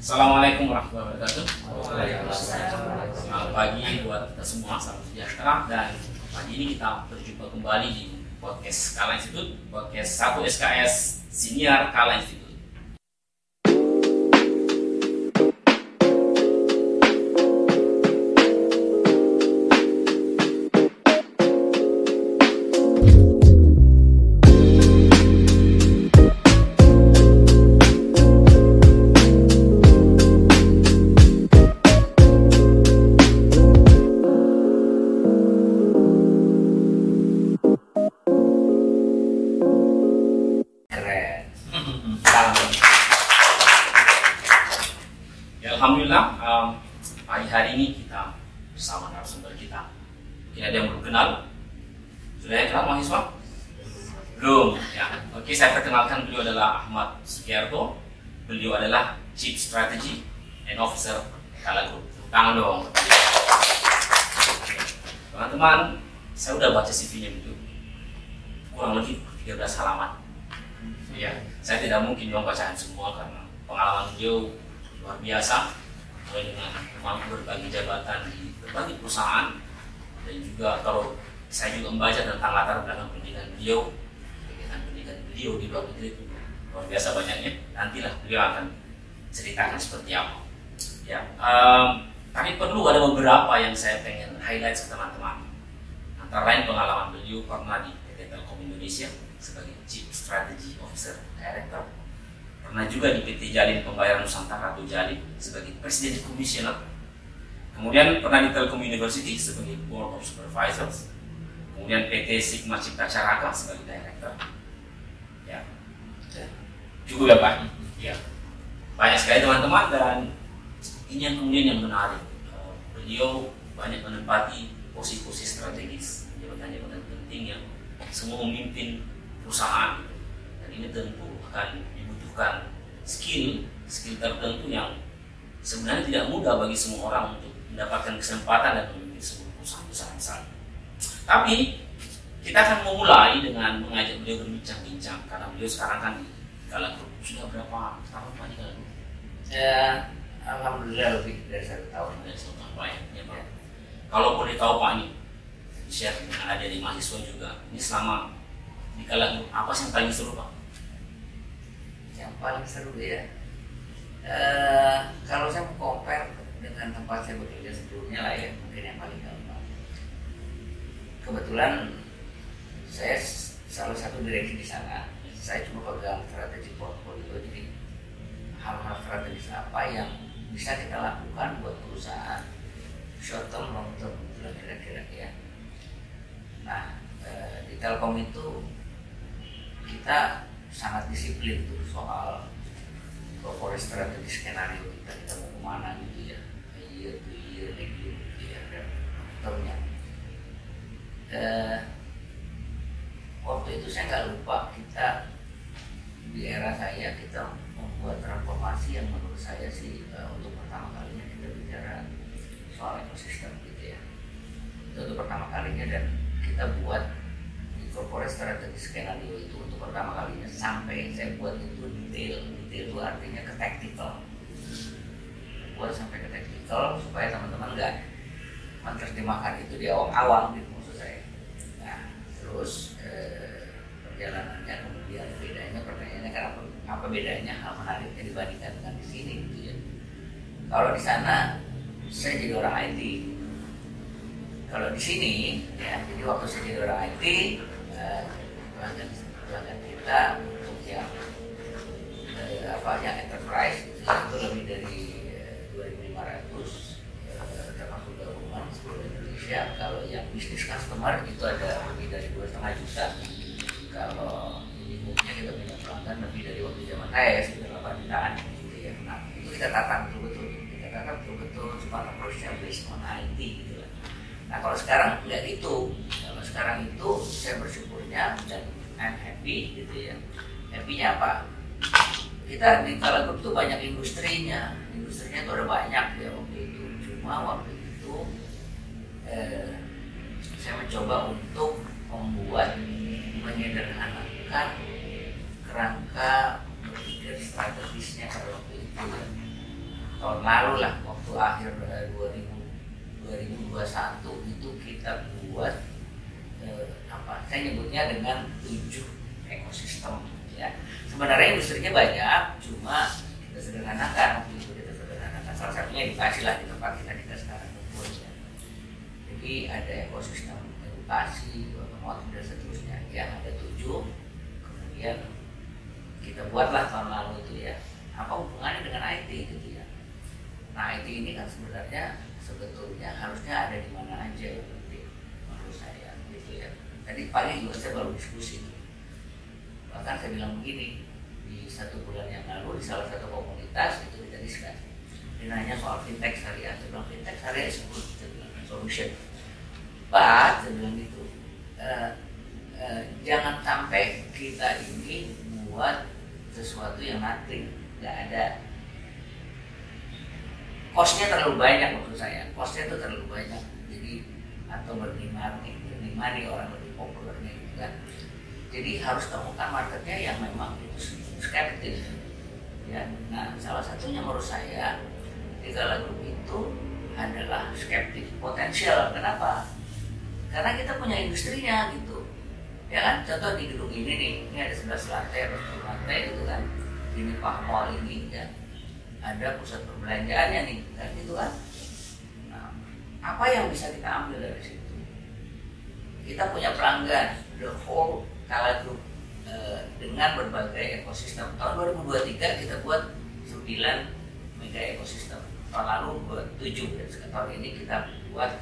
Assalamualaikum warahmatullahi wabarakatuh. Selamat pagi buat kita semua, salam sejahtera dan pagi ini kita berjumpa kembali di podcast Kala Institute, podcast 1 SKS Senior Kala Institute. Beliau luar biasa. Mulai dengan mampu berbagi jabatan di berbagai perusahaan. Dan juga kalau saya juga membaca tentang latar belakang pendidikan beliau kegiatan pendidikan beliau di luar negeri itu luar biasa banyaknya. Nantilah beliau akan ceritakan seperti apa. Ya em, tapi perlu ada beberapa yang saya pengen highlight ke teman-teman. Antara lain pengalaman beliau pernah di PT Telkom Indonesia sebagai Chief Strategy Officer Director pernah juga di PT Jalin Pembayaran Nusantara atau Jalin sebagai President Commissioner kemudian pernah di Telkom University sebagai Board of Supervisors. Kemudian PT Sigma Cipta Caraka sebagai Director. Ya. Cukup ya Pak? Ya. Banyak sekali teman-teman dan ini yang kemudian yang menarik. Eh, beliau banyak menempati posisi-posisi strategis jabatan-jabatan penting yang semua memimpin perusahaan. Dan ini tentu akan dibutuhkan skill skill tertentu yang sebenarnya tidak mudah bagi semua orang untuk mendapatkan kesempatan dan memimpin sebuah perusahaan besar misalnya tapi kita akan memulai dengan mengajak beliau berbincang-bincang karena beliau sekarang kan di Kala Group sudah berapa tahun Pak di Group? Ya, alhamdulillah lebih dari satu tahun. Ada satu tahun Pak ya, ya Pak. Kalau boleh tahu Pak nih, share dengan ada di mahasiswa juga. Ini selama di Kala Group apa sih yang paling seru Pak? Yang paling seru ya. Eh, kalau saya mau compare dengan tempat saya bekerja sebelumnya lah ya, mungkin yang paling gampang. Kebetulan saya salah satu direksi di sana. Saya cuma pegang strategi portfolio, jadi hal-hal strategis apa yang bisa kita lakukan buat perusahaan short term, long term, kira-kira ya. Nah, eh, di Telkom itu kita sangat disiplin tuh soal corporate strategi skenario kita kita mau ke mana gitu ya. Year to year year gitu ya dan termnya eh, waktu itu saya nggak lupa kita di era saya kita membuat transformasi yang menurut saya sih eh, untuk pertama kalinya kita bicara soal ekosistem gitu ya. Itu pertama kalinya dan kita buat corporate strategy skenario itu untuk pertama kalinya sampai saya buat itu detail detail itu artinya ke tactical. Buat sampai ke tactical supaya teman-teman nggak menerjemahkan itu di awang-awang gitu maksud saya. Nah terus eh, perjalanannya kemudian bedanya pertanyaannya kenapa apa bedanya hal menariknya dibandingkan dengan di sini gitu ya. Kalau di sana saya jadi orang IT kalau di sini ya jadi waktu saya jadi orang IT pelanggan pelanggan kita untuk yang eh, apa yang enterprise itu, lebih dari eh, 2.500 eh, termasuk gabungan seluruh Indonesia. Kalau yang bisnis customer itu ada lebih dari dua setengah juta. Kalau minimumnya kita punya pelanggan lebih dari waktu zaman saya sekitar 8 jutaan gitu ya. Nah itu kita tatang betul-betul. Kita tatang betul-betul supaya approach-nya based on IT gitu Nah kalau sekarang nggak gitu, sekarang itu saya bersyukurnya dan I'm happy gitu ya. Happy-nya apa? Kita di Kala Group itu banyak industrinya, industrinya itu ada banyak ya waktu itu. Cuma waktu itu eh, saya mencoba untuk membuat menyederhanakan kerangka berpikir strategisnya pada waktu itu ya. tahun lalu lah waktu akhir 2000 2021 itu kita buat eh, apa saya nyebutnya dengan tujuh ekosistem ya. Sebenarnya industrinya banyak cuma kita sederhanakan waktu itu kita sederhanakan. Salah satunya edukasi lah di tempat kita kita sekarang kumpul ya. jadi ada ekosistem edukasi otomotif dan seterusnya. Ya ada tujuh kemudian kita buatlah tahun lalu itu ya. Apa hubungannya dengan IT gitu ya? Nah IT ini kan sebenarnya sebetulnya harusnya ada di mana aja tadi pagi juga saya baru diskusi bahkan saya bilang begini di satu bulan yang lalu di salah satu komunitas itu kita diskusi dia nanya soal fintech syariah saya bilang fintech syariah disebut saya bilang solution. But saya bilang gitu uh, uh, jangan sampai kita ini buat sesuatu yang nanti nggak ada. Costnya terlalu banyak menurut saya costnya itu terlalu banyak. Jadi atau berani money orang lebih populernya gitu kan jadi harus temukan marketnya yang memang itu skeptis. Ya nah salah satunya menurut saya kala grup itu adalah skeptis potensial. Kenapa? Karena kita punya industrinya gitu. Ya kan? Contoh di gedung ini nih ini ada 11 lantai 10 lantai gitu kan? Ini Pak ini ya. Ada pusat perbelanjaannya nih kan? Gitu kan? Nah, apa yang bisa kita ambil dari situ? Kita punya pelanggan the whole Kala Group eh, dengan berbagai ekosistem. Tahun 2023 kita buat 9 mega ekosistem. Tahun lalu buat 7 dan tahun ini kita buat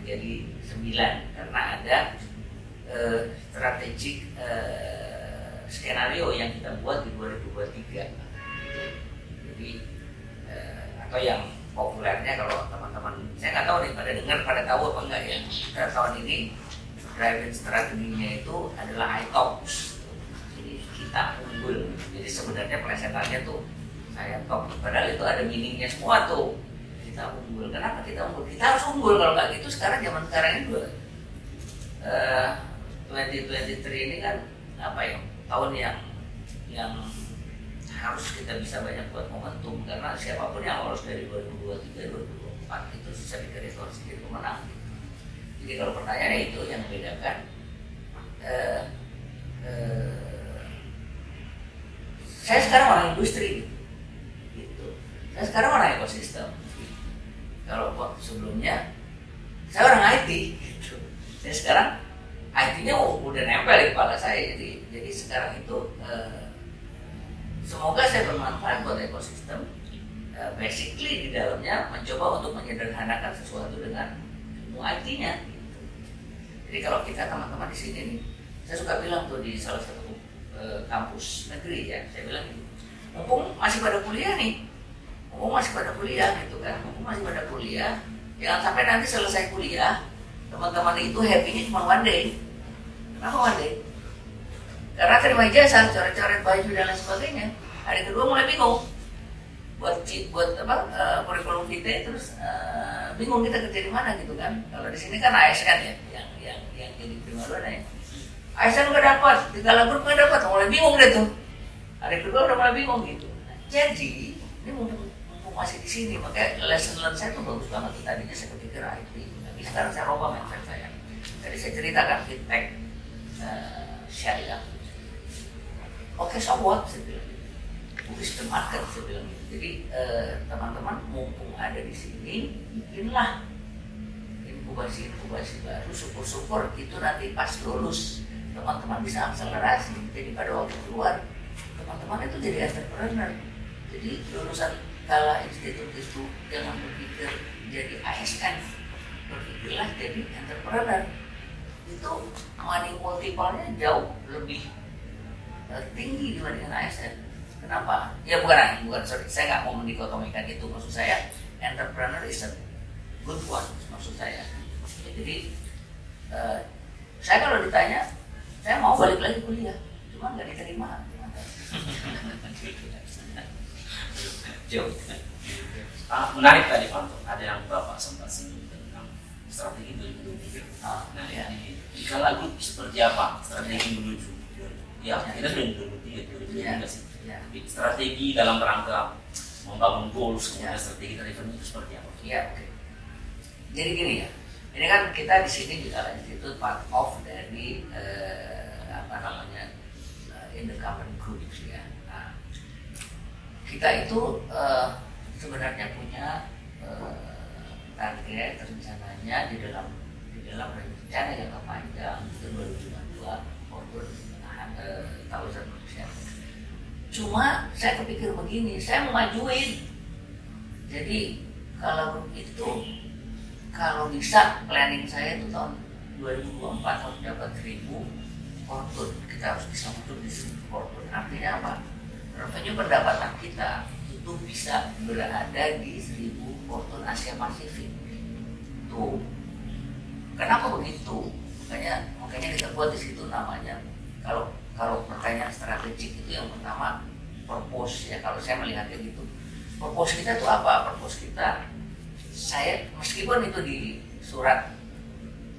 menjadi 9 karena ada eh, strategik eh, skenario yang kita buat di 2023. Jadi eh, atau yang populernya kalau teman-teman saya nggak tahu nih pada dengar pada tahu apa enggak ya. Tahun ini driving strateginya itu adalah iTalks. Jadi kita unggul. Jadi sebenarnya pelesetannya tuh saya top padahal itu ada meaningnya semua tuh. Kita unggul. Kenapa kita unggul? Kita harus unggul. Kalau nggak gitu sekarang zaman sekarang ini juga uh, 2023 ini kan apa ya tahun yang yang harus kita bisa banyak buat momentum. Karena siapa pun yang lolos dari 2023 2024 itu saya pikir itu harus jadi pemenang jadi kalau pertanyaannya itu yang membedakan uh, uh, saya sekarang orang industri gitu. Saya sekarang orang ekosistem. Kalau waktu sebelumnya saya orang IT gitu. Saya sekarang IT-nya udah nempel di kepala saya. Jadi jadi sekarang itu uh, semoga saya bermanfaat buat ekosistem. Basically di dalamnya mencoba untuk menyederhanakan sesuatu dengan ilmu IT-nya. Jadi kalau kita teman-teman di sini nih, saya suka bilang tuh di salah satu e, kampus negeri ya, saya bilang gitu, mumpung masih pada kuliah nih, mumpung masih pada kuliah gitu kan, mumpung masih pada kuliah, jangan sampai nanti selesai kuliah, teman-teman itu happy-nya cuma one day. Kenapa one day? Karena terima ijazah, coret-coret baju dan lain sebagainya. Hari kedua mulai bingung buat buat apa uh, kurikulum vitae terus uh, bingung kita kerja di mana gitu kan. Kalau di sini kan ASN ya yang yang yang jadi prima dona ya ASN nggak dapat di dalam grup nggak dapat mulai bingung deh tuh. Hari kedua udah mulai bingung gitu. Jadi ini mumpung, mumpung masih di sini makanya lesson learn saya tuh bagus banget. Tuh tadinya saya berpikir IT tapi sekarang saya robah mindset saya. Tadi saya ceritakan fintech uh, syariah oke okay, so what? Saya bilang push the market saya bilang gitu. Jadi teman-teman eh, mumpung ada di sini, bikinlah inkubasi-inkubasi baru, syukur-syukur itu nanti pas lulus teman-teman bisa akselerasi. Jadi pada waktu keluar teman-teman itu jadi entrepreneur. Jadi lulusan kala institut itu jangan berpikir jadi ASN, berpikirlah jadi entrepreneur. Itu money multiple-nya jauh lebih uh, tinggi dibandingkan ASN. Kenapa? Ya bukan, bukan sorry, saya nggak mau mendikotomikan itu. Maksud saya, entrepreneur is a good one, maksud saya. Ya, jadi, uh, saya kalau ditanya, saya mau balik lagi kuliah, cuma nggak diterima. Jauh. Ah, menarik tadi Pak, ada yang Bapak sempat singgung tentang strategi 2023. Ah, nah, ya. di, di kala grup seperti apa strategi menuju? Ya, kita sudah di 2023, 2023 ya. sih strategi dalam rangka membangun goals kemudian ya. strategi revenue itu seperti apa? Iya, oke. Okay. Jadi gini ya, ini kan kita di sini juga itu part of dari uh, apa namanya uh, in the common group ya. Nah, kita itu uh, sebenarnya punya uh, target rencananya di dalam di dalam rencana yang panjang itu 2052 maupun tahun. Cuma saya kepikir begini, saya mau majuin. Jadi kalau itu kalau bisa planning saya itu tahun 2024 harus dapat 1000 kortun kita harus bisa masuk di 1000 kortun artinya apa? Revenue pendapatan kita itu bisa berada di 1000 kortun Asia Pasifik. Tuh. Kenapa begitu? Makanya makanya kita buat di situ namanya. Kalau kalau pertanyaan strategik itu yang pertama purpose ya. Kalau saya melihatnya gitu purpose kita itu apa? Purpose kita saya meskipun itu di surat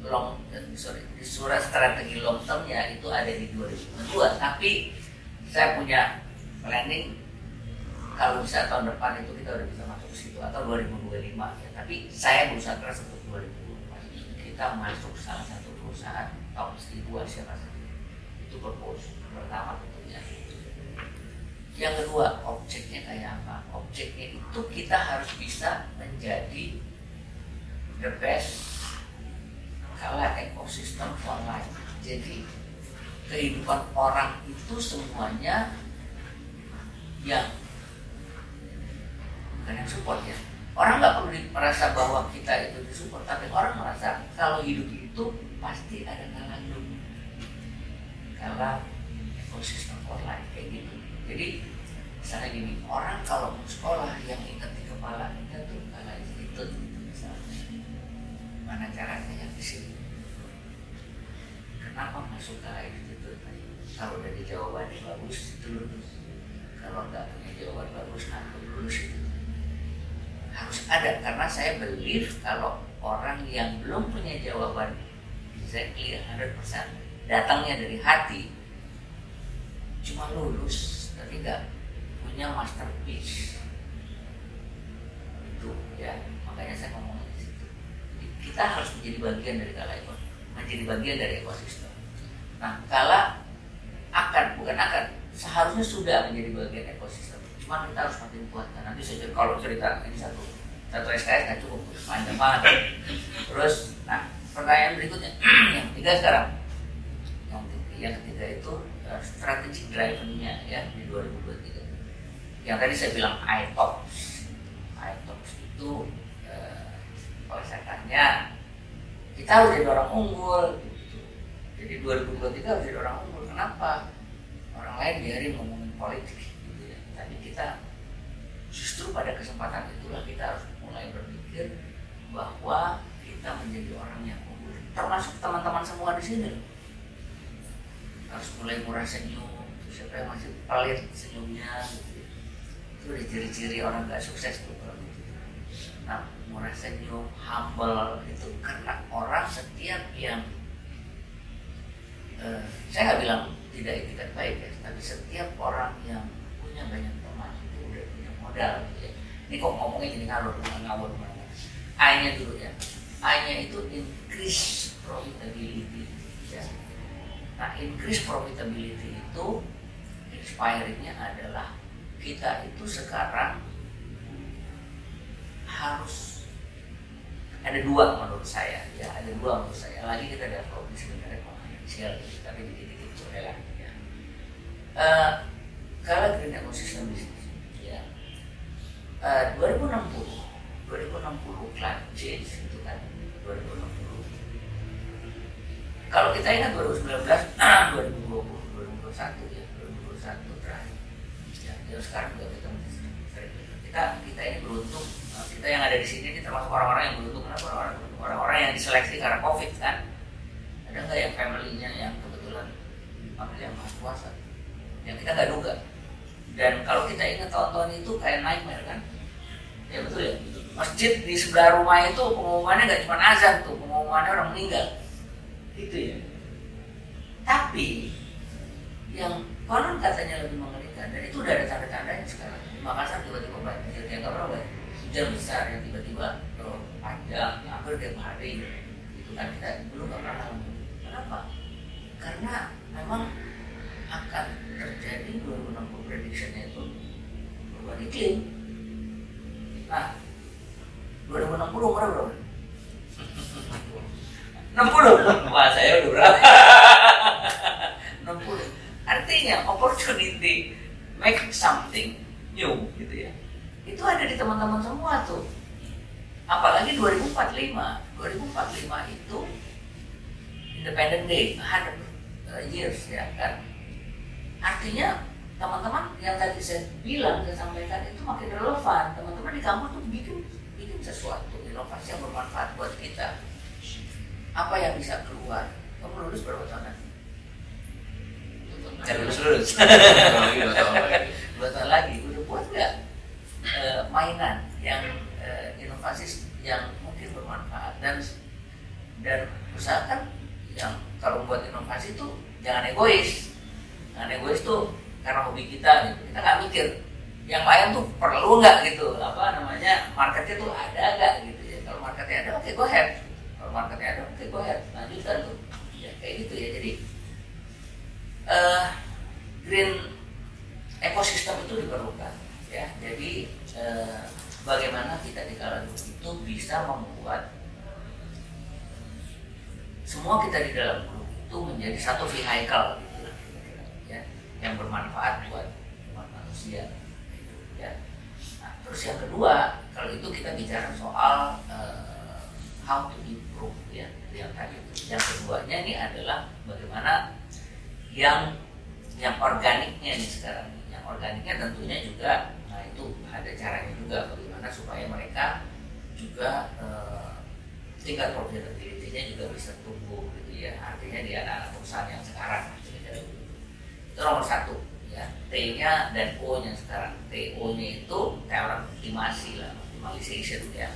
long sorry di surat strategi long termnya itu ada di 2002 tapi saya punya planning kalau bisa tahun depan itu kita udah bisa masuk ke situ atau 2025 ya. Tapi saya berusaha keras untuk 2024 kita masuk salah satu perusahaan top 1000 Asia Pasifik itu purpose pertama tentunya. Yang kedua objeknya kayak apa? Objeknya itu kita harus bisa menjadi the best kala ekosistem online. Jadi kehidupan orang itu semuanya yang bukan yang support ya. Orang nggak perlu merasa bahwa kita itu disupport tapi orang merasa kalau hidup itu pasti ada kala kala ekosistem online kayak gitu. Jadi misalnya gini orang kalau mau sekolah yang ingat di kepala kita tuh karena itu misalnya. Mana caranya yang di sini kenapa masuk ke itu kalau dari jawabannya bagus itu lulus. Kalau nggak punya jawaban bagus nanti lulus itu. Harus ada karena saya believe kalau orang yang belum punya jawaban exactly 100% datangnya dari hati cuma lulus tapi nggak punya masterpiece. Itu ya makanya saya ngomong di situ. Jadi, kita harus menjadi bagian dari kala itu menjadi bagian dari ekosistem. Nah kala akan bukan akan seharusnya sudah menjadi bagian ekosistem. Cuma kita harus makin kuatkan nanti saya kalau cerita ini satu satu SKS nggak cukup panjang banget. Terus nah pertanyaan berikutnya. Yang ketiga sekarang yang ketiga, itu uh, strategic drivernya ya di 2023 yang tadi saya bilang iTalks iTalks itu eh, kalau saya tanya kita harus jadi orang unggul. Gitu. jadi 2023 harus jadi orang unggul. Kenapa? Orang lain biarin ngomongin politik gitu ya. Tapi kita justru pada kesempatan itulah kita harus mulai berpikir bahwa kita menjadi orang yang unggul. Termasuk teman-teman semua di sini harus mulai murah senyum siapa yang masih pelit senyumnya gitu itu udah ciri-ciri orang gak sukses tuh gitu. Nah, murah senyum, humble itu karena orang setiap yang uh, saya nggak bilang tidak etikat baik ya, tapi setiap orang yang punya banyak teman itu udah punya modal gitu ya. Ini kok ngomongnya jadi ngalur, ngawur mana? A-nya dulu ya. A-nya itu increase profitability. Nah, increase profitability itu inspiringnya adalah kita itu sekarang harus ada dua menurut saya ya ada dua menurut saya. Lagi kita ada problem sebenarnya finansial tapi dikit-dikit boleh lah ya. Uh, kalau green ecosystem bisnis ya. Uh, 2060 2060 climate change itu kan. 2060 kalau kita ingat 2019 2020 2021 ya sekarang juga kita kita kita ini beruntung. Eh, kita yang ada di sini ini termasuk orang-orang yang beruntung. Kenapa? Orang orang-orang yang diseleksi karena covid kan? Ada nggak yang family-nya yang kebetulan family yang masih puasa yang kita nggak duga. Dan kalau kita ingat tahun-tahun itu kayak nightmare kan? Ya betul ya? Masjid di sebelah rumah itu pengumumannya nggak cuma azan tuh pengumumannya orang meninggal itu ya. Tapi yang konon katanya lebih mengerikan dan itu udah ada tanda-tandanya sekarang. Makassar tiba-tiba banjir yang nggak pernah hujan besar yang tiba-tiba oh, panjang hampir tiap hari. Itu kan kita belum nggak pernah kenapa? Karena memang akan terjadi 2060 prediksinya itu perubahan iklim. Nah 2060 umur berapa? 60 wah saya udah berapa? 60 artinya opportunity make something new gitu ya. Itu ada di teman-teman semua tuh. Apalagi 2045 2045 itu Independent Day 100 uh, years ya kan? Artinya teman-teman yang tadi saya bilang saya sampaikan itu makin relevan. Teman-teman di kampus tuh bikin bikin sesuatu inovasi yang bermanfaat buat kita apa yang bisa keluar? Kamu lulus berapa tahun Cari lulus lulus. Dua tahun lagi udah buat nggak e, mainan yang e, inovasi yang mungkin bermanfaat? Dan dan usahakan yang kalau buat inovasi itu jangan egois. Jangan egois tuh karena hobi kita gitu. Kita nggak mikir yang lain tuh perlu nggak gitu? Apa namanya marketnya tuh ada nggak gitu ya? Kalau marketnya ada oke okay, go ahead kalau marketnya ada okay, go ahead lanjutkan tuh. Ya kayak gitu ya. Jadi uh, green ekosistem itu diperlukan ya. Jadi uh, bagaimana kita di kala itu bisa membuat semua kita di dalam grup itu menjadi satu vehicle gitu, ya yang bermanfaat buat umat manusia ya. Nah, terus yang kedua kalau itu kita bicara soal uh, how to ya tadi keduanya ini adalah bagaimana yang yang organiknya nih sekarang. Yang organiknya tentunya juga nah itu ada caranya juga bagaimana supaya mereka juga uh, tingkat profitability-nya juga bisa tumbuh gitu ya. Artinya di anak-anak perusahaan yang sekarang itu nomor satu ya. T-nya dan O-nya sekarang. T-O-nya itu talent optimasi lah optimization ya.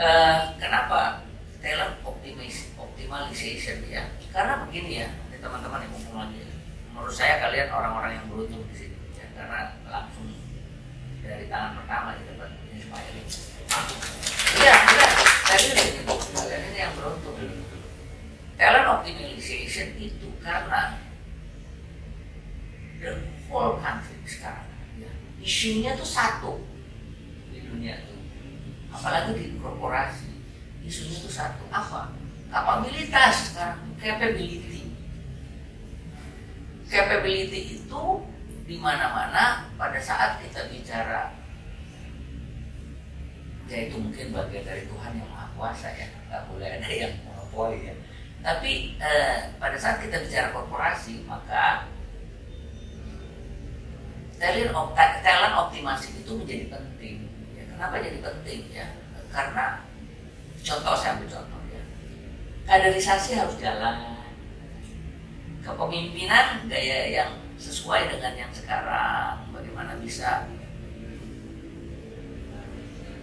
Uh, kenapa talent optimization ya. Karena begini ya teman-teman yang mumpung lagi menurut saya kalian orang-orang yang beruntung di sini ya karena langsung dari tangan pertama kita dapat inspiring. Iya iya tadi kalian ini yang beruntung. Talent optimization itu karena the whole country sekarang ya, isunya tuh satu di dunia itu apalagi di korporasi isunya tuh satu. Apa? Kapabilitas sekarang. Capability. Capability itu di mana-mana pada saat kita bicara ya itu mungkin bagian dari Tuhan yang maha kuasa ya. Nggak boleh ada yang monopoli ya. Tapi eh, pada saat kita bicara korporasi maka talent, talent optimasi itu menjadi penting. Ya, kenapa jadi penting? Ya? Karena contoh saya ambil contoh ya, kaderisasi harus jalan. Kepemimpinan gaya yang sesuai dengan yang sekarang, bagaimana bisa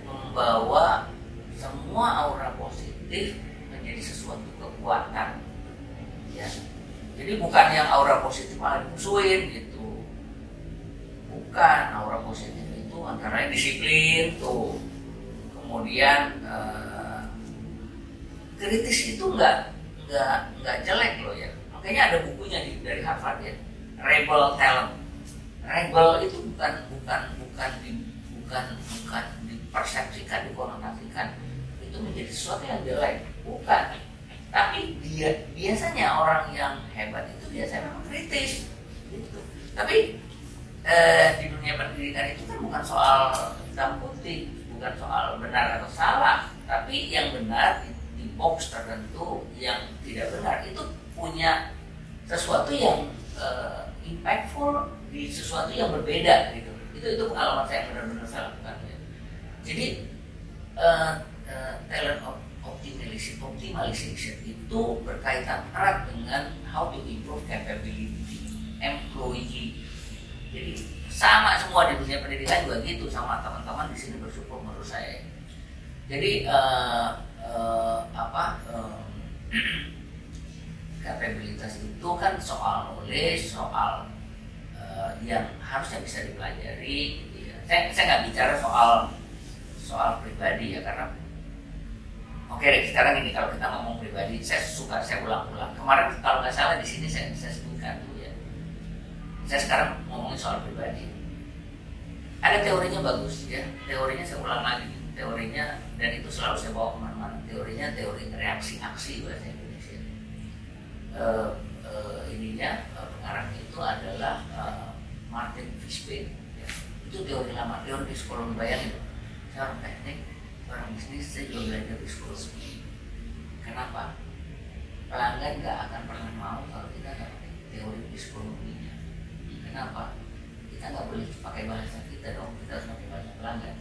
membawa semua aura positif menjadi sesuatu kekuatan. Ya, jadi bukan yang aura positif malah dimusuhin gitu bukan aura positif itu antara disiplin tuh kemudian eh, kritis itu nggak nggak nggak jelek loh ya. Makanya ada bukunya di, dari Harvard ya. Rebel talent. Rebel itu bukan bukan bukan di, bukan bukan dipersepsikan dikonotasikan itu menjadi sesuatu yang jelek. Bukan. Tapi dia biasanya orang yang hebat itu biasanya memang kritis. Gitu. tapi eh, di dunia pendidikan itu kan bukan soal hitam putih, bukan soal benar atau salah, tapi yang benar box tertentu, yang tidak benar itu punya sesuatu yang eh, impactful di sesuatu yang berbeda gitu. Itu itu pengalaman saya benar-benar saya lakukan. Ya. Jadi eh, eh, talent optimization, optimization itu berkaitan erat dengan how to improve capability employee jadi sama semua di dunia pendidikan juga gitu sama teman-teman di sini bersyukur menurut saya jadi uh, uh, apa uh, kapabilitas itu kan soal knowledge soal uh, yang harusnya bisa dipelajari saya saya nggak bicara soal soal pribadi ya karena oke deh sekarang ini kalau kita ngomong pribadi saya suka saya ulang-ulang. Kemarin kalau nggak salah di sini saya saya sebutkan tuh ya. Saya sekarang ngomongin soal pribadi. Ada teorinya bagus ya teorinya saya ulang lagi teorinya dan itu selalu saya bawa ke mana-mana. Teorinya teori reaksi aksi bahasa Indonesia. Uh, uh, ininya uh, pengarangnya itu adalah uh, Martin Fishbein. Ya. itu teori lama teori psikologi bayangin saya orang teknik orang bisnis saya juga belajar psikologi kenapa? Pelanggan nggak akan pernah mau kalau kita nggak pakai teori psikologinya kenapa? Kita nggak boleh pakai bahasa kita dong kita harus pakai bahasa pelanggan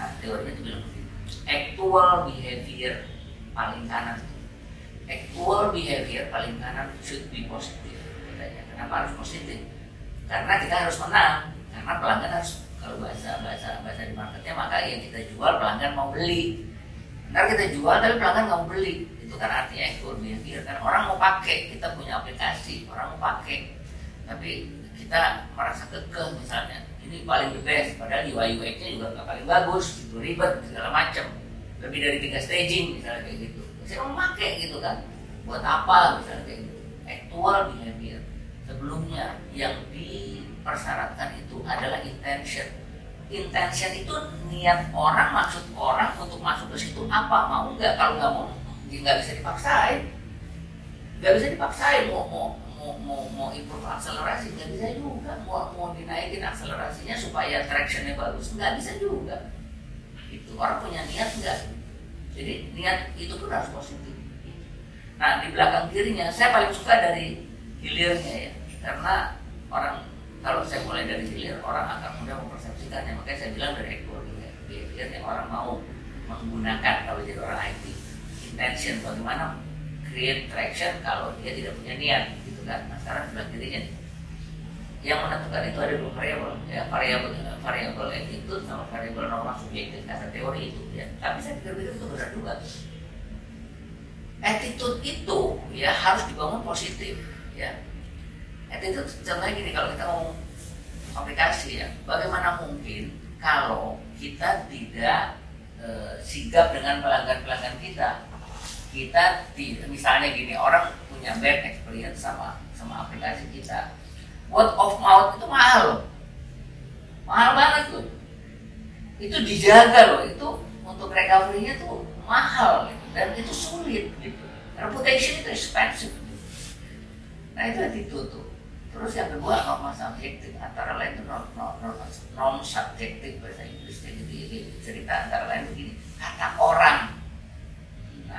nah teorinya itu bilang begini actual behavior paling kanan. Actual behavior paling kanan should be positive katanya. Kenapa harus positif? Karena kita harus menang. Karena pelanggan harus kalau bahasa bahasa bahasa di marketnya maka yang kita jual pelanggan mau beli. Ntar kita jual tapi pelanggan nggak mau beli. Itu kan artinya actual behavior. Kan orang mau pakai kita punya aplikasi orang mau pakai. Tapi kita merasa kekeh misalnya. Ini paling the best padahal UI UX nya juga nggak paling bagus itu ribet segala macam lebih dari tiga staging misalnya kayak gitu. Saya mau pakai gitu kan. Buat apa misalnya kayak gitu. Actual behavior sebelumnya yang dipersyaratkan itu adalah intention. Intention itu niat orang maksud orang untuk masuk ke situ apa mau nggak? Kalau nggak mau ya nggak bisa dipaksain. Nggak bisa dipaksain mau mau mau mau, mau improve akselerasi nggak bisa juga. Mau mau dinaikin akselerasinya supaya tractionnya bagus nggak bisa juga. Itu orang punya niat nggak? Jadi niat itu pun harus positif. Nah di belakang kirinya saya paling suka dari hilirnya ya. Karena orang kalau saya mulai dari hilir orang akan mudah mempersepsikannya. Makanya saya bilang dari ekor hilirnya orang mau menggunakan kalau jadi orang IT intention bagaimana create traction kalau dia tidak punya niat gitu kan nah sekarang sebelah kirinya yang menentukan itu ada dua variabel ya variabel variabel attitude sama variabel norma subjektif. Kata teori itu ya. Tapi saya pikir-pikir itu benar juga. Attitude itu ya harus dibangun positif ya. Attitude contohnya gini kalau kita mau aplikasi ya bagaimana mungkin kalau kita tidak e, sigap dengan pelanggan-pelanggan kita kita tidak misalnya gini orang punya bad experience sama sama aplikasi kita. Word of mouth itu mahal loh. Mahal banget loh. Itu dijaga loh. Itu untuk recovery-nya tuh mahal gitu. dan itu sulit gitu. Reputation itu expensive gitu. nah itu attitude tuh terus yang kedua norma subjektif. Antara lain itu non, non, non, subjektif bahasa Inggrisnya. Jadi cerita antara lain begini. Kata orang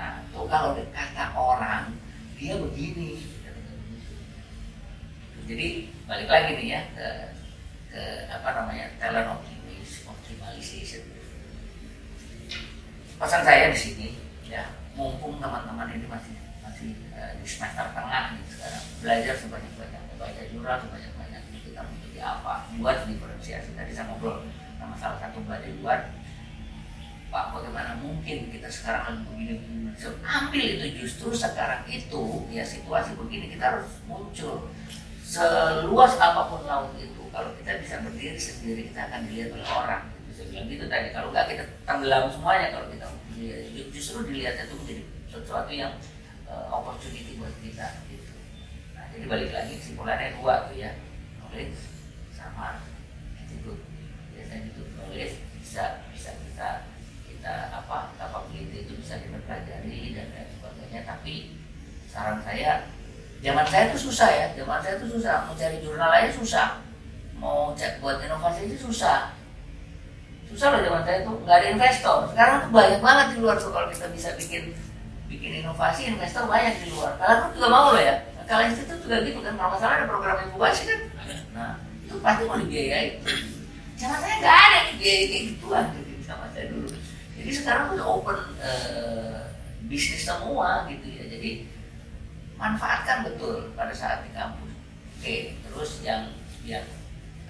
nah tuh kalau kata orang dia begini. Jadi balik lagi nih ya ke, ke apa namanya talent optimis optimization pesan saya di sini ya mumpung teman-teman ini masih masih uh, di semester tengah nih sekarang belajar sebanyak banyak baca jurnal sebanyak banyak kita menjadi apa buat diferensiasi tadi saya ngobrol sama salah satu mbak mungkin kita sekarang lagi begini ambil itu justru sekarang itu ya situasi begini kita harus muncul seluas apa pun laut itu. Kalau kita bisa berdiri sendiri kita akan dilihat oleh orang. Bisa bilang gitu tadi. Kalau nggak kita tenggelam semuanya kalau kita justru dilihat itu menjadi sesuatu yang uh, opportunity buat kita gitu. Nah jadi balik lagi kesimpulannya dua tuh ya. Knowledge sama attitude. Biasanya itu knowledge bisa bisa kita kita apa capability itu bisa kita pelajari dan lain sebagainya tapi saran saya zaman saya itu susah ya zaman saya itu susah. Mau cari jurnal aja susah. Mau cek buat inovasi itu susah. Susah loh zaman saya itu nggak ada investor. Sekarang tuh banyak banget di luar tuh kalau kita bisa bikin bikin inovasi investor banyak di luar. Kalian juga mau loh ya. Kalian itu juga gitu kan kalau masalah ada program inkubasi kan. Nah itu pasti mau dibiayai. Zaman saya nggak ada dibiayai kayak gituan gitu sama saya dulu. Jadi sekarang udah open uh, bisnis semua gitu ya. Jadi manfaatkan betul pada saat di kampus. Oke, terus yang yang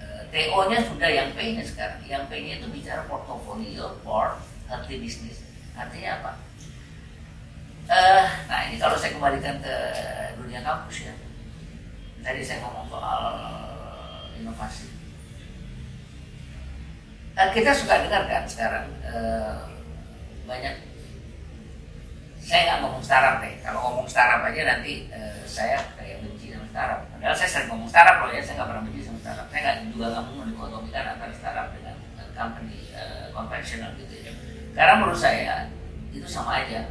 uh, TO-nya sudah yang P-nya sekarang. Yang P-nya itu bicara portofolio for healthy business. Artinya apa? Uh, nah ini kalau saya kembalikan ke dunia kampus ya. Tadi saya ngomong soal inovasi. uh, kita suka dengar kan sekarang uh, banyak saya nggak ngomong startup deh. Kalau ngomong startup aja nanti uh, saya kayak benci sama startup. Padahal saya sering ngomong startup loh ya saya nggak pernah benci sama startup. Saya nggak juga nggak mau dikotomikan antara startup dengan company uh, konvensional gitu ya. Karena menurut saya itu sama aja.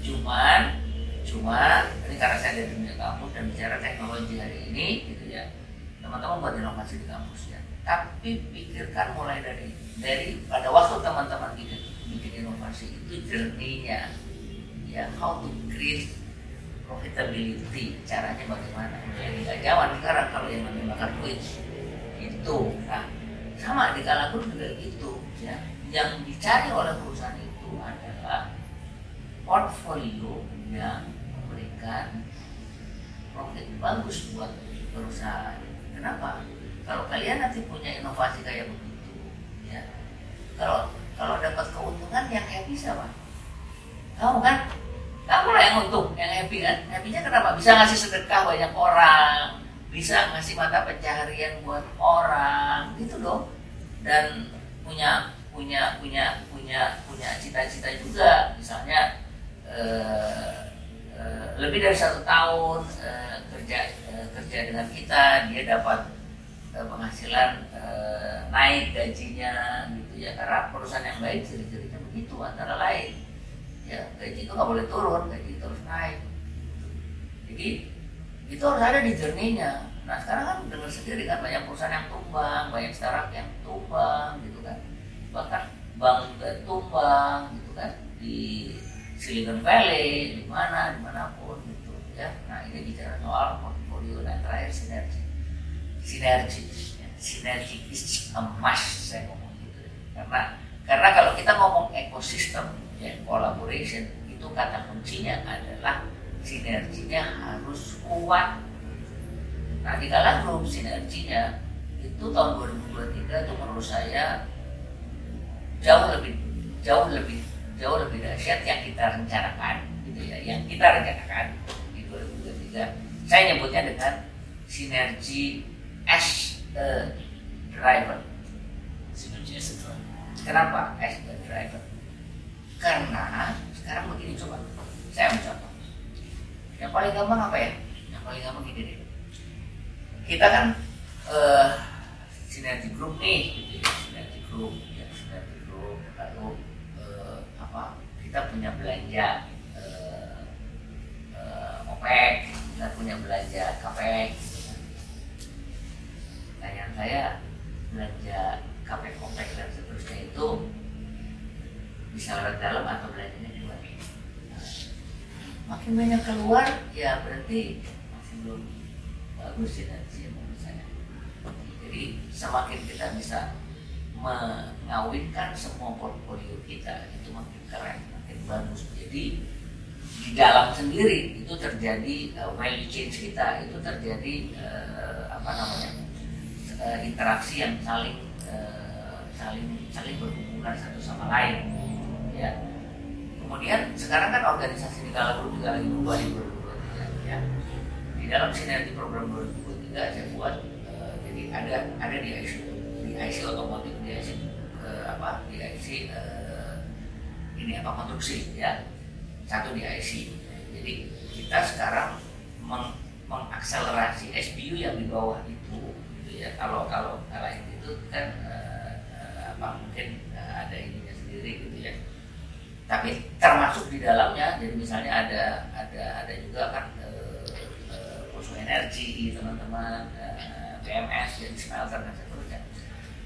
Cuman cuma ini karena saya dari dunia kampus dan bicara teknologi hari ini gitu ya. Teman-teman buat inovasi di kampus ya. Tapi pikirkan mulai dari dari pada waktu teman-teman bikin bikin inovasi itu jerninya ya how to create profitability caranya bagaimana jadi nggak zaman sekarang kalau yang makan duit itu nah sama di kala juga gitu ya yang dicari oleh perusahaan itu adalah portfolio yang memberikan profit bagus buat perusahaan. Kenapa? Kalau kalian nanti punya inovasi kayak begitu, ya, kalau kalau dapat keuntungan yang happy siapa? Kamu kan? Kamu lah yang untung, yang happy kan? Happynya kenapa? Bisa ngasih sedekah banyak orang, bisa ngasih mata pencaharian buat orang, gitu dong. Dan punya punya punya punya punya cita-cita juga, misalnya Eh, eh, lebih dari satu tahun uh, kerja kerja dengan kita dia dapat penghasilan naik gajinya gitu ya karena perusahaan yang baik ciri-cirinya begitu antara lain ya gaji itu nggak boleh turun gaji terus naik jadi itu harus ada di jerninya nah sekarang kan dengar sendiri kan banyak perusahaan yang tumbang banyak startup yang tumbang gitu kan bahkan bank tumbang gitu kan di Silicon Valley, di mana, di mana pun gitu ya. Nah ini bicara soal portfolio dan terakhir sinergi. Sinergi, ya. sinergi is a must saya ngomong gitu. Karena karena kalau kita ngomong ekosistem ya collaboration itu kata kuncinya adalah sinerginya harus kuat. Nah di kala grup sinerginya itu tahun 2023 itu menurut saya jauh lebih jauh lebih jauh lebih dahsyat yang kita rencanakan gitu ya yang kita rencanakan di 2023 saya nyebutnya dengan sinergi as a driver. Sinergi as a driver. Kenapa as a driver karena sekarang begini coba. Saya mencontoh yang paling gampang apa ya? Yang paling gampang gini deh. Kita kan uh, sinergi grup nih gitu ya. Sinergi grup kita punya belanja uh, uh, OPEC, kita punya belanja KPEC. Tanyaan saya belanja KPEC, OPEC dan seterusnya itu bisa dalam atau belanjanya di luar. Nah, makin banyak keluar, ya berarti masih belum bagus sinergi menurut saya. Jadi semakin kita bisa mengawinkan semua portfolio kita itu makin keren bagus jadi di dalam sendiri itu terjadi uh, value change kita itu terjadi uh, apa namanya uh, interaksi yang saling uh, saling saling berhubungan satu sama lain ya. Kemudian sekarang kan organisasi di kala grup juga lagi berubah di 2023 ya. Di dalam sinergi program 2023 saya buat uh, jadi ada ada di IC di IC otomotif di IC uh, apa di IC uh, ini apa konstruksi ya. Satu di IC jadi kita sekarang meng mengakselerasi SBU yang di bawah itu gitu ya. Kalau kalau lain itu kan uh, apa mungkin uh, ada ininya sendiri gitu ya tapi termasuk di dalamnya jadi misalnya ada ada ada juga kan uh, uh, energi teman-teman uh, PMS jadi smelter dan seterusnya.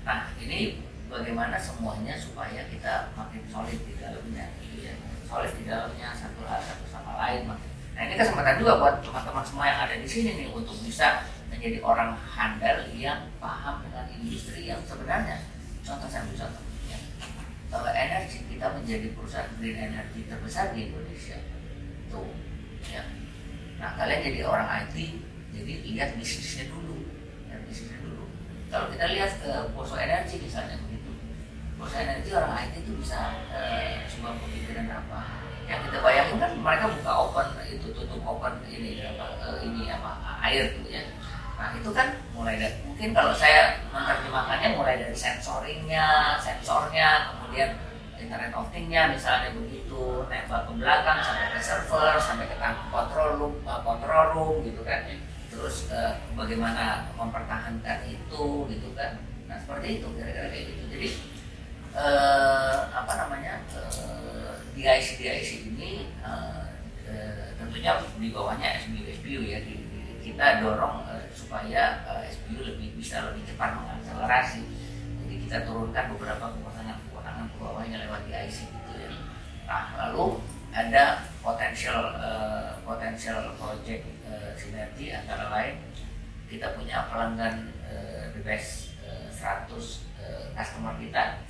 Nah ini bagaimana semuanya supaya kita makin solid di dalamnya? Ya solid di dalamnya satu satu sama lain nah ini kesempatan juga buat teman-teman semua yang ada di sini nih untuk bisa menjadi orang handal yang paham dengan industri yang sebenarnya. Contoh saya contoh Kalau energi kita menjadi perusahaan green energy terbesar di Indonesia. Tuh ya. Nah kalian jadi orang IT jadi lihat bisnisnya dulu ya, bisnisnya dulu. Kalau kita lihat ke poso energi misalnya perusahaan energi orang IT itu bisa uh, sebuah pemikiran apa? Yang kita bayangin kan mereka buka open itu tutup open ini apa uh, ini apa air gitu ya nah itu kan mulai dari mungkin kalau saya menerjemahkannya mulai dari sensoringnya sensornya kemudian internet of thing-nya misalnya begitu nempel ke belakang sampai ke server sampai ke control room uh, control room gitu kan. Terus uh, bagaimana mempertahankan itu gitu kan. Nah seperti itu kira-kira kayak gitu. Jadi uh, apa namanya uh, di IC di IC ini uh, uh, tentunya di bawahnya SBU SBU ya kita dorong supaya uh, SBU lebih bisa lebih cepat mengakselerasi. Jadi kita turunkan beberapa kewenangan-kewenangan ke bawahnya lewat di IC gitu ya. Nah lalu ada potensial uh, potensial project uh, sinergi antara lain kita punya pelanggan uh, the best uh, 100 uh, customer kita.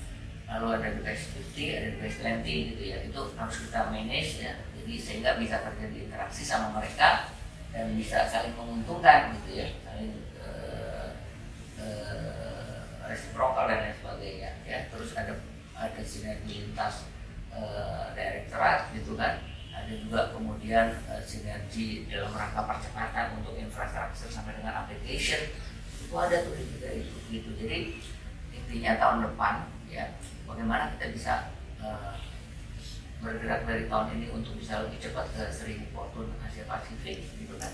Lalu ada the best 50 ada the best 20 gitu ya. Itu harus kita manage ya. Jadi sehingga bisa terjadi interaksi sama mereka dan bisa saling menguntungkan gitu ya. Saling uh, uh, reciprocal dan lain sebagainya ya. Terus ada ada sinergi lintas uh, direktorat gitu kan. Ada juga kemudian uh, sinergi dalam rangka percepatan untuk infrastruktur sampai dengan application. Itu ada tuh juga itu gitu. Jadi intinya tahun depan ya bagaimana kita bisa uh, bergerak dari tahun ini untuk bisa lebih cepat ke seribu Fortune Asia Pasifik gitu kan.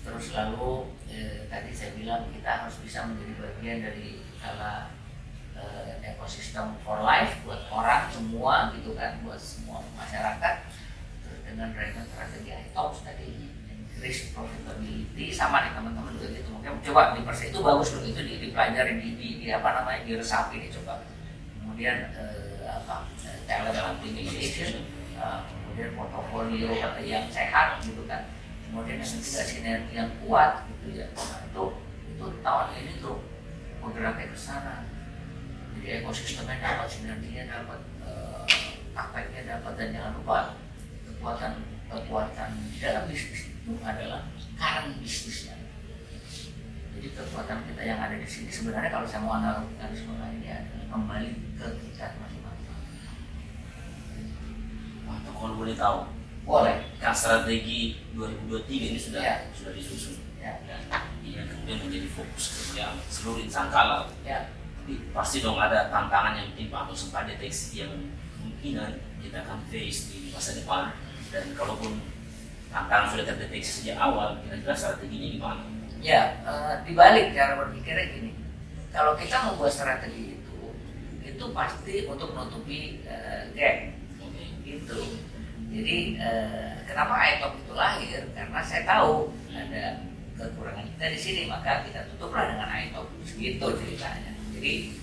Terus lalu eh, tadi saya bilang kita harus bisa menjadi bagian dari skala uh, ekosistem for life buat orang semua gitu kan buat semua masyarakat. Terus dengan driver strategi ITOPS tadi increase profitability sama nih teman-teman juga gitu. Mungkin coba di persen itu bagus loh itu dipelajari di, di, di apa namanya diresapi nih coba. Kemudian uh, apa talent optimization uh, kemudian portofolio yang sehat gitu kan. Kemudian ketiga sinergi yang kuat gitu ya. Nah, itu itu tahun ini tuh bergeraknya ke sana. Jadi ekosistemnya dapat sinerginya dapat uh, dapat dan jangan lupa kekuatan kekuatan dalam bisnis itu adalah karang bisnisnya. Jadi kekuatan kita yang ada di sini sebenarnya kalau saya mau analogikan sebenarnya adalah kembali ke kita Wah, kalau boleh tahu, boleh. Kan strategi 2023 ini sudah ya. sudah disusun. Ya. Iya, kemudian menjadi fokus kerja seluruh insan kalau. Ya pasti dong ada tantangan yang mungkin Pak sempat deteksi yang kemungkinan kita akan face di masa depan dan kalaupun tantangan sudah terdeteksi sejak awal kira-kira strateginya gimana? Ya, uh, dibalik cara berpikirnya gini kalau kita membuat strategi itu itu pasti untuk menutupi uh, gap. Gitu. Jadi uh, kenapa iTalk itu lahir? Karena saya tahu ada kekurangan kita di sini maka kita tutuplah dengan iTalk gitu ceritanya. Jadi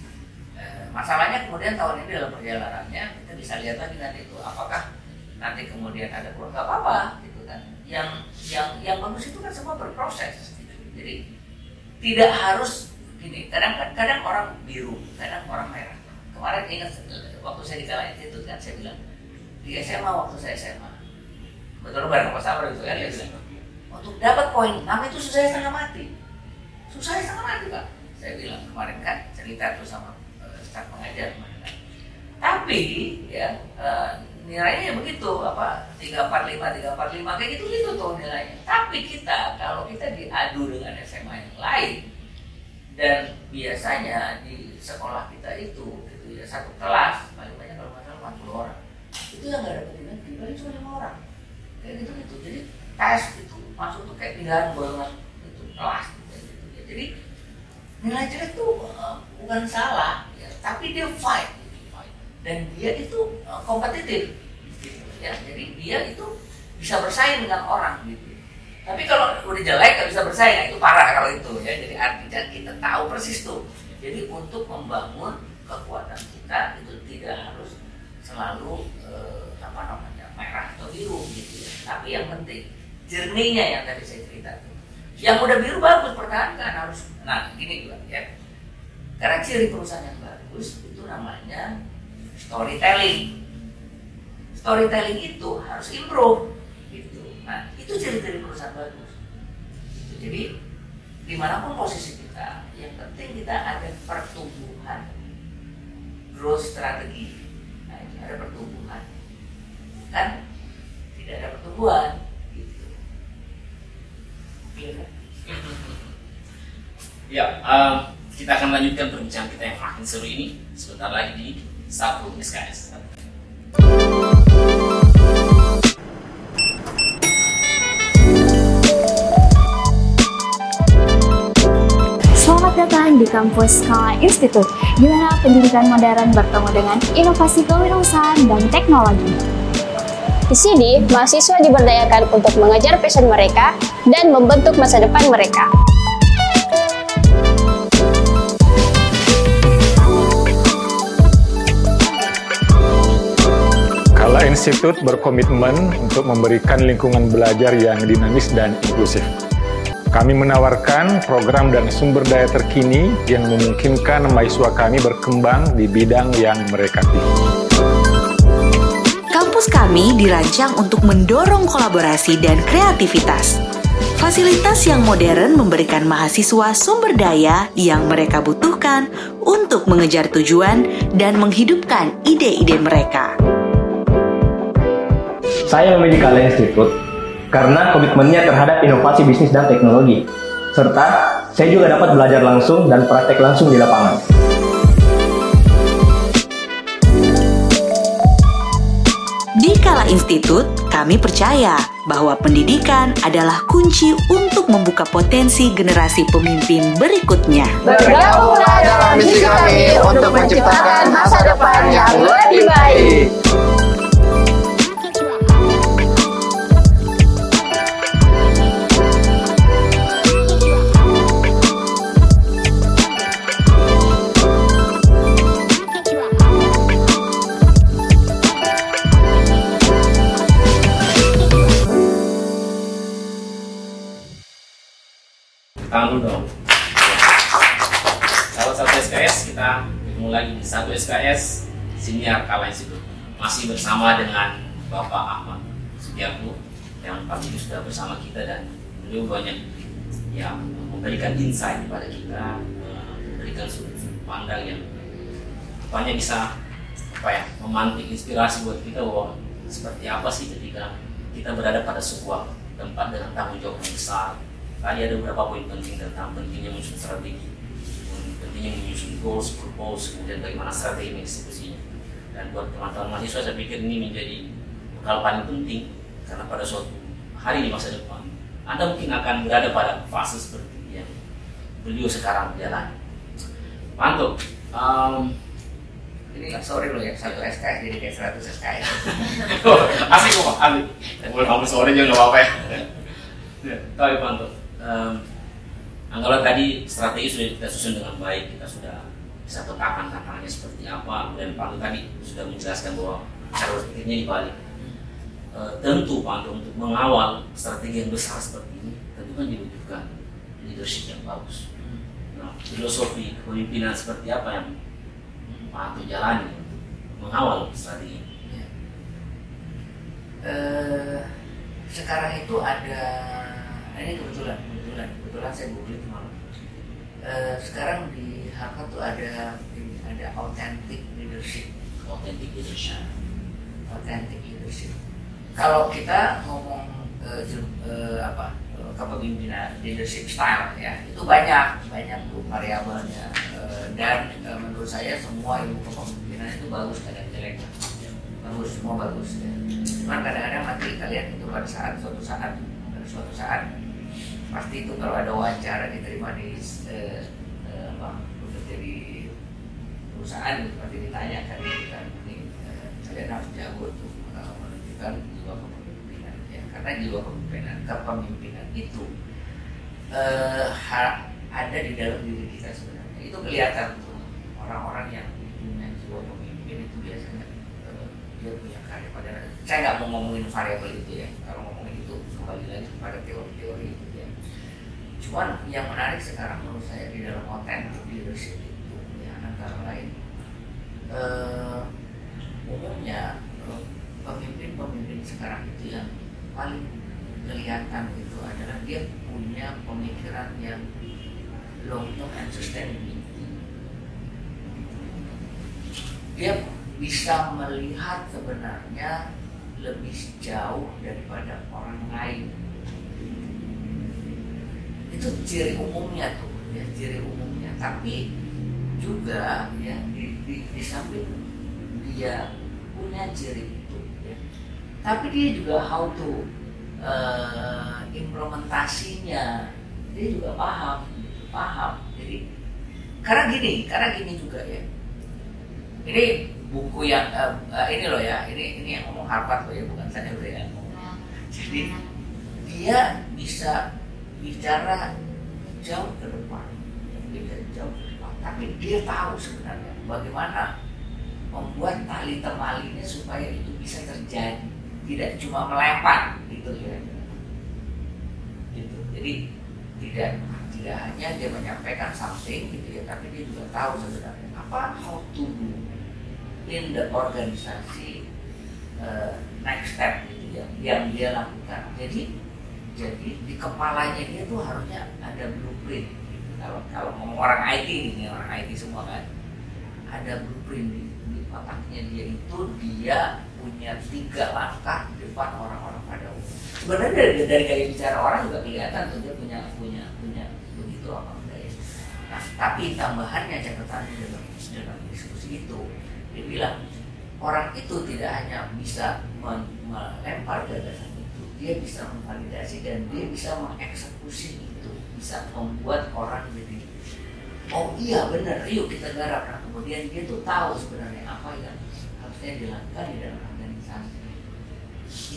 eh, masalahnya kemudian tahun ini dalam perjalanannya kita bisa lihat lagi nanti itu. Apakah nanti kemudian ada kurang nggak apa-apa gitu kan. Yang yang yang bagus itu kan semua berproses. Gitu. jadi tidak harus gini. Kadang kadang orang biru kadang orang merah. Kemarin ingat waktu saya di kala itu kan saya bilang di SMA waktu saya SMA betul bareng Pak Sabar itu kan? Ya, untuk dapat poin nama itu susah setengah mati. Susah setengah mati pak. Saya bilang kemarin kan cerita tuh sama uh, staf pengajar kemarin tapi ya uh, nilainya begitu apa tiga empat lima tiga empat lima kayak gitu gitu tuh nilainya. Tapi kita kalau kita diadu dengan SMA yang lain dan biasanya di sekolah kita itu gitu ya satu kelas paling banyak kalau nggak salah 40 orang itu yang nggak dapat negeri paling cuma lima orang. Kayak gitu gitu. Jadi tes itu masuk tuh kayak pilihan banget itu kelas gitu, gitu. Ya. jadi nilai jelek itu uh, bukan salah ya, tapi dia fight dan dia itu uh, kompetitif gitu, ya. Jadi dia itu bisa bersaing dengan orang gitu. Tapi kalau udah jelek nggak bisa bersaing. Nah itu parah kalau itu ya. Jadi artinya kita tahu persis tuh. Jadi untuk membangun kekuatan kita itu tidak harus selalu uh, apa namanya merah atau biru gitu ya. Tapi yang penting jernihnya yang tadi saya cerita tuh. Yang udah biru bagus pertahankan harus nah gini juga ya. Karena ciri perusahaan yang bagus itu namanya storytelling. Storytelling itu harus improve gitu. Nah itu ciri-ciri perusahaan bagus. Gitu. jadi di mana pun posisi kita yang penting kita ada pertumbuhan growth strategi ini ada pertumbuhan. Kan? Tidak ada pertumbuhan Ya, um, kita akan lanjutkan perbincangan kita yang makin seru ini. Sebentar lagi di satu SKS. Datang di kampus Kala Institute, di mana pendidikan modern bertemu dengan inovasi kewirausahaan dan teknologi. Di sini, mahasiswa diberdayakan untuk mengejar passion mereka dan membentuk masa depan mereka. Kala Institute berkomitmen untuk memberikan lingkungan belajar yang dinamis dan inklusif. Kami menawarkan program dan sumber daya terkini yang memungkinkan mahasiswa kami berkembang di bidang yang mereka pilih. Kampus kami dirancang untuk mendorong kolaborasi dan kreativitas. Fasilitas yang modern memberikan mahasiswa sumber daya yang mereka butuhkan untuk mengejar tujuan dan menghidupkan ide-ide mereka. Saya memilih Kala Institute karena komitmennya terhadap inovasi bisnis dan teknologi. Serta saya juga dapat belajar langsung dan praktek langsung di lapangan. Di Kala Institute, kami percaya bahwa pendidikan adalah kunci untuk membuka potensi generasi pemimpin berikutnya. Bergabunglah dalam misi kami untuk menciptakan masa depan yang lebih baik. Bersama dengan Bapak Ahmad Sugiarto yang pagi ini sudah bersama kita dan beliau banyak yang memberikan insight kepada kita, eh, memberikan sudut pandang yang banyak bisa apa ya memantik inspirasi buat kita bahwa seperti apa sih ketika kita berada pada sebuah tempat dengan tanggung jawab yang besar. Tadi ada beberapa poin penting tentang pentingnya menyusun strategi pentingnya menyusun goals, purpose, kemudian bagaimana strategi mengeksekusinya dan buat teman-teman mahasiswa saya pikir ini menjadi bekal paling penting karena pada suatu hari di masa depan Anda mungkin akan berada pada fase seperti yang beliau sekarang jalan Mantap. Um, Ini sorry loh ya, satu SKS jadi kayak 100 SKS. asik kok asik. Boleh ngomong sore juga nggak apa-apa ya. Ya, tapi Panto, um, anggaplah tadi strategi sudah kita susun dengan baik, kita sudah bisa petakan tantangannya seperti apa, dan Panto tadi sudah menjelaskan bahwa cara berpikirnya dibalik. E, tentu Panto untuk mengawal strategi yang besar seperti ini, tentu kan dibutuhkan leadership yang bagus. Nah, filosofi kepemimpinan seperti apa yang Panto jalani untuk mengawal strategi ini? Eh, sekarang itu ada ini kebetulan kebetulan kebetulan saya googling Eh, sekarang di Harvard tuh ada ini, ada authentic leadership Authentic leadership. authentic leadership kalau kita ngomong jel- eh, apa kepemimpinan leadership style ya itu banyak banyak tuh variabelnya dan eh, menurut saya semua ilmu kepemimpinan itu bagus kadang jelek bagus semua bagus ya. cuman kadang-kadang nanti kalian itu pada saat suatu saat pada suatu saat pasti itu kalau ada wawancara diterima di eh, eh, apa bekerja di perusahaan pasti ditanyakan gitu kan ini eh, kalian harus jago eh, menunjukkan jiwa kepemimpinan ya karena jiwa kepemimpinan kepemimpinan itu eh, ada di dalam diri kita sebenarnya. Itu kelihatan tuh orang-orang yang punya jiwa pemimpin itu biasanya eh, dia punya karya pada saya nggak mau ngomongin variabel itu ya kalau ngomongin itu kembali lagi kepada teori-teori ya cuman yang menarik sekarang menurut saya di dalam authentic leadership itu ya antara lain. Eh, umumnya pemimpin-pemimpin sekarang itu yang paling kelihatan itu adalah dia punya pemikiran yang long term and sustainability dia bisa melihat sebenarnya lebih jauh daripada orang lain itu ciri umumnya tuh ya ciri umumnya. Tapi juga ya di, di, di samping dia punya ciri itu ya. tapi dia juga how to uh, implementasinya dia juga paham paham. Jadi karena gini karena gini juga ya. Ini buku yang uh, uh, ini loh ya ini ini yang ngomong Harvard loh ya bukan saya udah yang ngomong jadi dia bisa bicara jauh ke depan bisa jauh ke depan. Tapi dia tahu sebenarnya bagaimana membuat tali temalinya supaya itu bisa terjadi. Tidak cuma melempar gitu ya gitu. Jadi tidak tidak hanya dia menyampaikan something gitu ya tapi dia juga tahu sebenarnya apa how to do in the organisasi uh, next step gitu ya yang dia lakukan. Jadi jadi di kepalanya dia tuh harusnya ada blueprint gitu. kalau kalau ngomong orang IT ini orang IT semua kan ada blueprint di, di otaknya dia itu dia punya tiga langkah di depan orang-orang pada umum. Sebenarnya dari, dari gaya bicara orang juga kelihatan tuh dia punya punya punya begitu apa enggak ya. Nah, tapi tambahannya catatan dalam dalam diskusi itu dia bilang orang itu tidak hanya bisa melempar gagasan dia bisa memvalidasi dan dia bisa mengeksekusi itu, bisa membuat orang jadi oh iya benar, yuk kita garap. Nah, kemudian dia tuh tahu sebenarnya apa yang harusnya dilakukan di dalam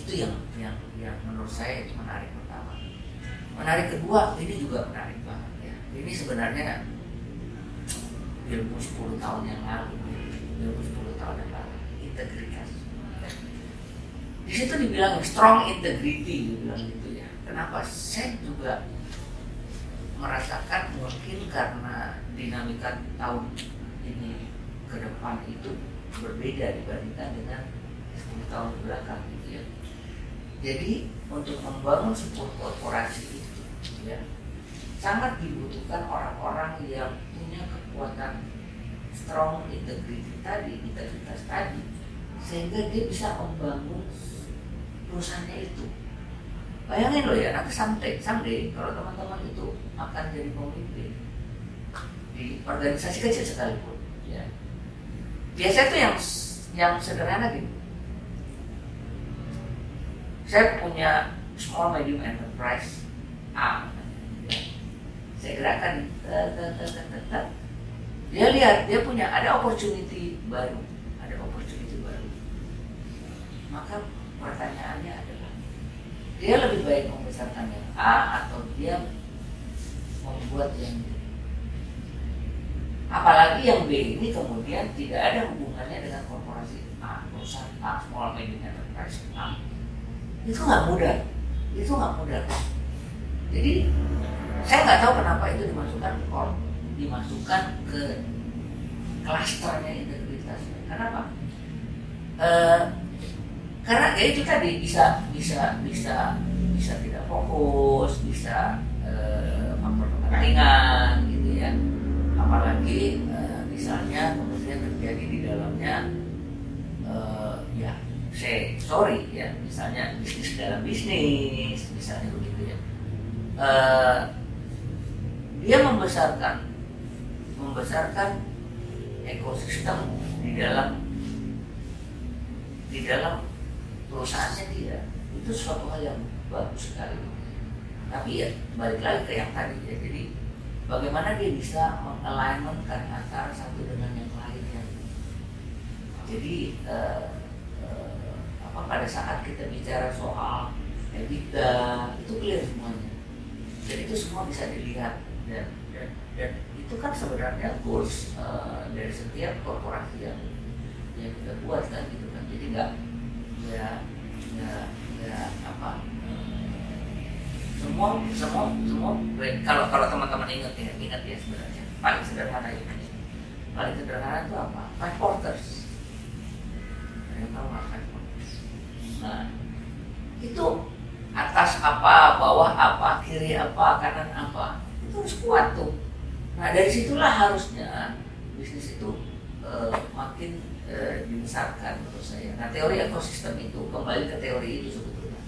itu yang yang yang menurut saya menarik pertama. Menarik kedua ini juga menarik banget ya. Ini sebenarnya ilmu 10 tahun yang lalu ilmu 10 tahun yang lalu. Integritas di situ dibilang strong integrity dibilang gitu ya. Kenapa? Saya juga merasakan mungkin karena dinamika tahun ini ke depan itu berbeda dibandingkan dengan 10 tahun belakang gitu ya. Jadi untuk membangun sebuah korporasi itu ya sangat dibutuhkan orang-orang yang punya kekuatan strong integrity tadi, integritas tadi sehingga dia bisa membangun perusahaannya itu. Bayangin loh ya, nanti someday, someday kalau teman-teman itu akan jadi pemimpin di organisasi kecil sekalipun, ya. Biasanya itu yang yang sederhana gitu saya punya small medium enterprise A saya gerakan dia lihat dia punya ada opportunity baru ada opportunity baru maka pertanyaannya adalah dia lebih baik membesarkan yang A atau dia membuat yang B. Apalagi yang B ini kemudian tidak ada hubungannya dengan korporasi A perusahaan A small medium enterprise A. Itu nggak mudah. Itu nggak mudah. Jadi saya nggak tahu kenapa itu dimasukkan ke dimasukkan ke klasternya integritas kenapa? E, karena ya itu tadi bisa bisa bisa bisa tidak fokus bisa e, faktor gitu ya. Apalagi e, misalnya kemudian terjadi di dalamnya e, ya say sorry ya misalnya bisnis dalam bisnis misalnya begitu ya. Uh, dia membesarkan membesarkan ekosistem di dalam di dalam perusahaannya dia. Itu suatu hal yang bagus sekali. Tapi ya balik lagi ke yang tadi ya. Jadi bagaimana dia bisa mengalignmentkan antara satu dengan yang lainnya? Jadi uh, pada saat kita bicara soal EBITDA itu clear semuanya. Dan itu semua bisa dilihat. Dan dan, dan itu kan sebenarnya goals uh, dari setiap korporasi yang yang kita buat kan gitu kan. Jadi nggak ya nggak nggak apa? Semua semua semua. Kalau kalau teman-teman ingat ya ingat ya sebenarnya. Paling sederhana ini. Paling sederhana itu apa? Five quarters. Yang tahu apa Nah, itu atas apa, bawah apa, kiri apa, kanan apa, itu harus kuat tuh. Nah dari situlah harusnya bisnis itu uh, makin uh, dibesarkan menurut saya. Nah teori ekosistem itu kembali ke teori itu sebetulnya.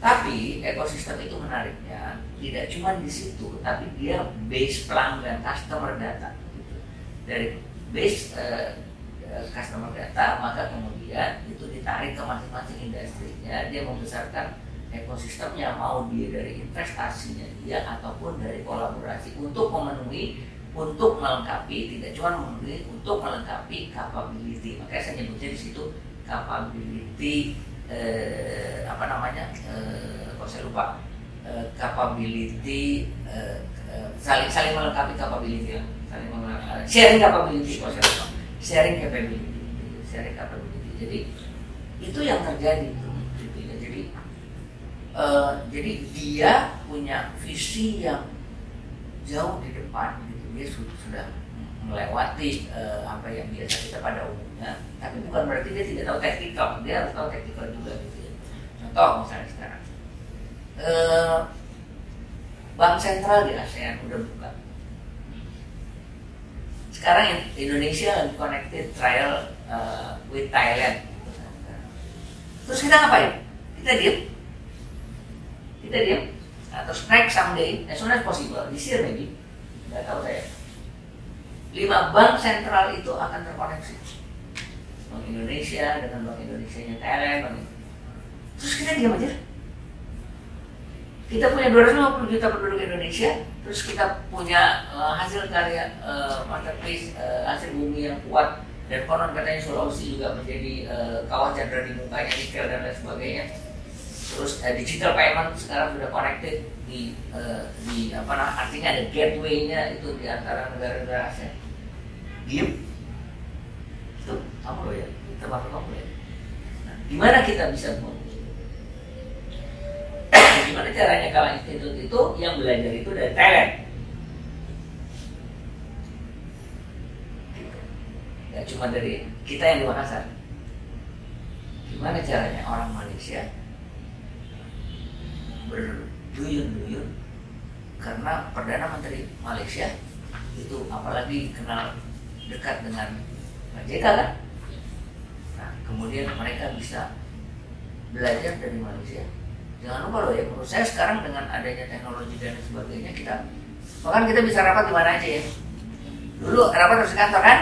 Tapi ekosistem itu menariknya tidak cuma di situ, tapi dia base pelanggan customer data. Dari base eh, customer data maka kemudian itu ditarik ke masing-masing industrinya dia membesarkan ekosistemnya mau dia dari investasinya dia ataupun dari kolaborasi untuk memenuhi untuk melengkapi tidak cuma memenuhi untuk melengkapi capability. Makanya saya nyebutnya di situ capability eh, apa namanya eh, kok saya lupa. Eh, capability eh, eh, saling saling melengkapi capability ya. Saling melengkapi, sharing capability kok saya lupa. Sharing capability sharing capability. Jadi itu yang terjadi jadi uh, jadi dia punya visi yang jauh di depan dia sudah, melewati uh, apa yang biasa kita pada umumnya. Tapi bukan berarti dia tidak tahu teknikal dia harus tahu teknikal juga gitu ya. contoh misalnya sekarang. Uh, bank sentral di ASEAN udah buka. Sekarang Indonesia lagi connected trial uh, with Thailand. Terus kita ngapain? Kita diem. Kita diem. Nah, terus next someday as soon as possible this year maybe nggak tahu saya. Lima bank sentral itu akan terkoneksi. Bank Indonesia dengan Bank Indonesia nya Thailand bank terus kita diam aja. Kita punya 250 juta penduduk Indonesia terus kita punya uh, hasil karya uh, masterpiece uh, hasil bumi yang kuat. Dan konon katanya Sulawesi juga menjadi uh, kawah chandra di mukanya nikel dan lain sebagainya terus uh, digital payment sekarang sudah connected di uh, di apa nah, artinya ada gateway-nya itu di antara negara-negara ASEAN diem itu loh ya? Termasuk kamu ya? Nah, gimana kita bisa gimana caranya kalau institut itu yang belajar itu dari talent? Gak cuma dari kita yang di Makassar. Gimana caranya orang Malaysia berduyun-duyun karena Perdana Menteri Malaysia itu apalagi kenal dekat dengan JK kan? Nah kemudian mereka bisa belajar dari Malaysia. Jangan lupa loh ya menurut saya sekarang dengan adanya teknologi dan sebagainya kita bahkan kita bisa rapat di mana aja ya. Dulu rapat harus di kantor kan?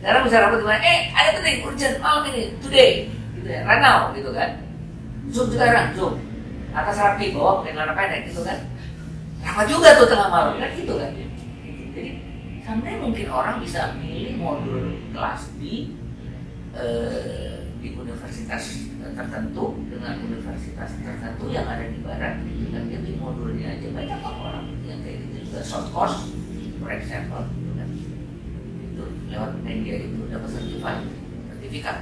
Sekarang bisa rapat di mana? Eh ada penting urgent malam ini today gitu ya right now gitu kan? Zoom sekarang zoom atas rapi bawah pakai celana pendek gitu kan? Rapat juga tuh tengah malam kan gitu kan? Jadi sampai mungkin orang bisa milih modul kelas di eh, di universitas tertentu dengan universitas tertentu yang ada di barat gitu kan? Jadi modulnya aja. Banyak kok orang yang kayak gitu juga. Short course for example gitu kan? Itu lewat media itu dapat sertifikat sertifikat.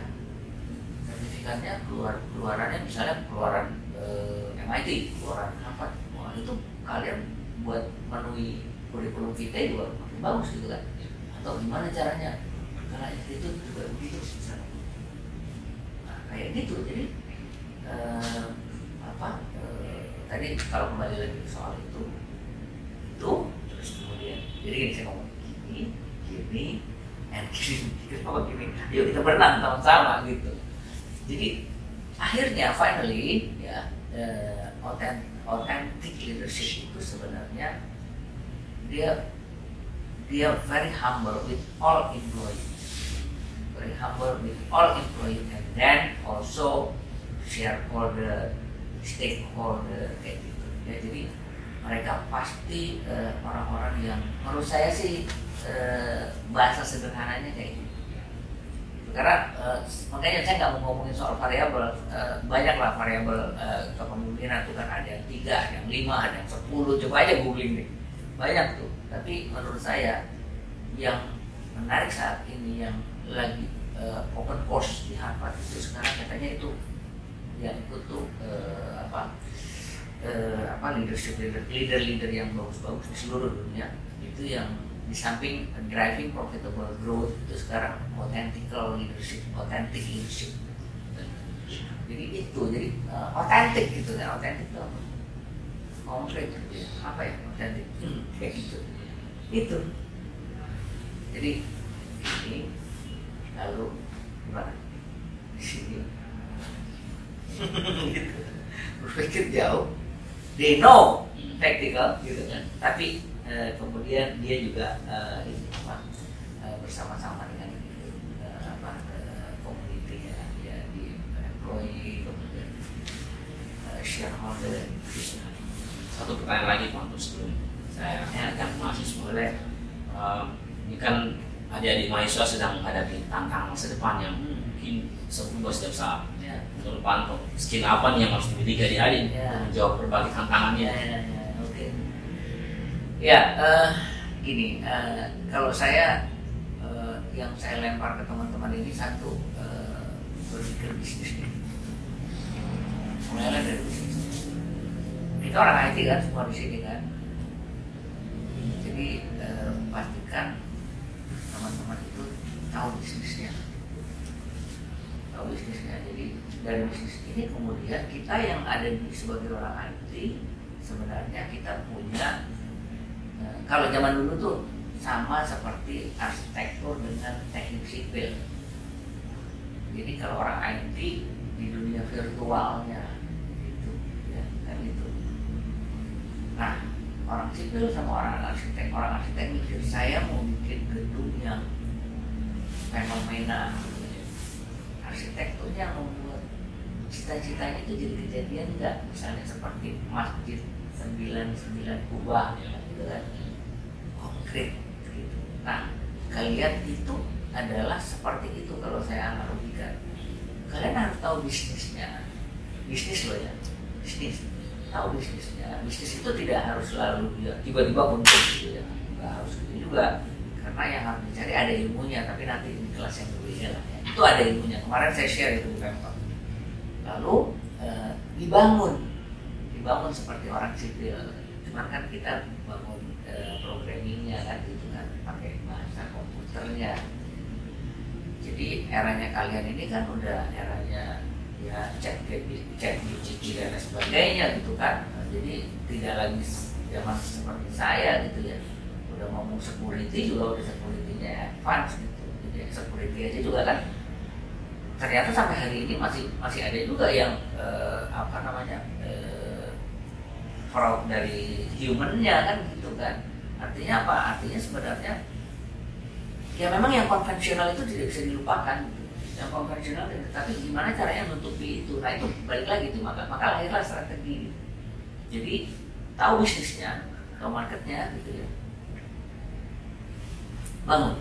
Sertifikatnya keluar keluarannya misalnya keluaran eh, MIT keluaran Harvard wah itu kalian buat memenuhi kurikulum kita juga makin bagus gitu kan. Atau gimana caranya? Karena itu juga begitu misalnya kayak gitu. Jadi uh, apa uh, tadi kalau kembali lagi soal itu itu terus kemudian jadi gini saya ngomong gini gini and gini kenapa gini? Yuk kita berenang sama-sama gitu. Jadi akhirnya finally ya uh, authentic leadership itu sebenarnya dia dia very humble with all employees very humble with all employees and then also shareholder, stakeholder kayak gitu. Ya, jadi mereka pasti uh, orang-orang yang menurut saya sih uh, bahasa sederhananya kayak gitu. Karena uh, makanya saya nggak mau ngomongin soal variabel, uh, banyak lah variabel uh, kepemimpinan itu kan. Ada yang tiga, ada yang lima, ada yang sepuluh, coba aja googling deh, banyak tuh. Tapi menurut saya yang menarik saat ini yang lagi uh, open course di Harvard itu sekarang katanya itu yang ikut tuh uh, apa uh, apa leadership leader leader leader yang bagus-bagus di seluruh dunia itu yang di samping driving profitable growth itu sekarang authentical leadership authentic leadership. Jadi itu jadi uh, authentic gitu kan authentic itu konkret gitu apa ya authentic. Hmm, kayak gitu. Itu. Jadi ini lalu gimana? Di sini. Gitu. Berpikir jauh. They know technical gitu kan. Tapi Eh, kemudian dia juga eh, ini apa eh, bersama-sama dengan eh, apa eh, community ya, ya di employee kemudian eh, shareholder satu pertanyaan lagi Pak untuk sebelum saya ya, akan masuk boleh um, ini kan adik-adik mahasiswa sedang menghadapi tantangan masa depan yang mungkin berubah setiap saat. Yeah. Menurut Pak skill apa nih yang harus dimiliki adik-adik ya. menjawab berbagai tantangannya? Ya, ya eh, gini eh, kalau saya eh, yang saya lempar ke teman-teman ini satu eh, berpikir bisnisnya mulailah dari bisnis. Kita orang IT kan semua di sini kan. Jadi eh, pastikan teman-teman itu tahu bisnisnya. Tahu bisnisnya. Jadi dari bisnis ini kemudian kita yang ada di sebagai orang IT sebenarnya kita punya kalau zaman dulu tuh sama seperti arsitektur dengan teknik sipil. Jadi kalau orang IT di dunia virtualnya gitu ya kan gitu. Nah orang sipil sama orang arsitek orang arsitek mikir saya mau bikin gedung yang fenomena arsitekturnya membuat cita-citanya itu jadi kejadian enggak misalnya seperti masjid 99 kubah ya, kan konkret gitu. nah kalian itu adalah seperti itu kalau saya analogikan. Kalian harus tahu bisnisnya. Bisnis loh ya bisnis. Tahu bisnisnya. Bisnis itu tidak harus selalu tiba-tiba untung gitu ya. Nggak harus gitu juga. Karena yang harus dicari ada ilmunya tapi nanti di kelas yang berbeda lah ya. itu ada ilmunya. Kemarin saya share itu di Pemkot lalu eh, dibangun. Dibangun seperti orang sipil. Cuman kan kita bangun kan gitu kan pakai bahasa komputernya. Jadi eranya kalian ini kan udah eranya ya chat chat GPT dan sebagainya gitu kan. Nah, jadi tidak lagi zaman seperti saya gitu ya. Udah ngomong security juga udah security-nya advance gitu. Jadi security aja juga kan. Ternyata sampai hari ini masih masih ada juga yang eh, apa namanya eh, fraud dari humannya kan gitu kan artinya apa? Artinya sebenarnya ya memang yang konvensional itu tidak bisa dilupakan gitu. yang konvensional tapi gimana caranya menutupi itu? Nah itu balik lagi itu maka maka lahirlah strategi jadi tahu bisnisnya tahu marketnya gitu ya. Bangun.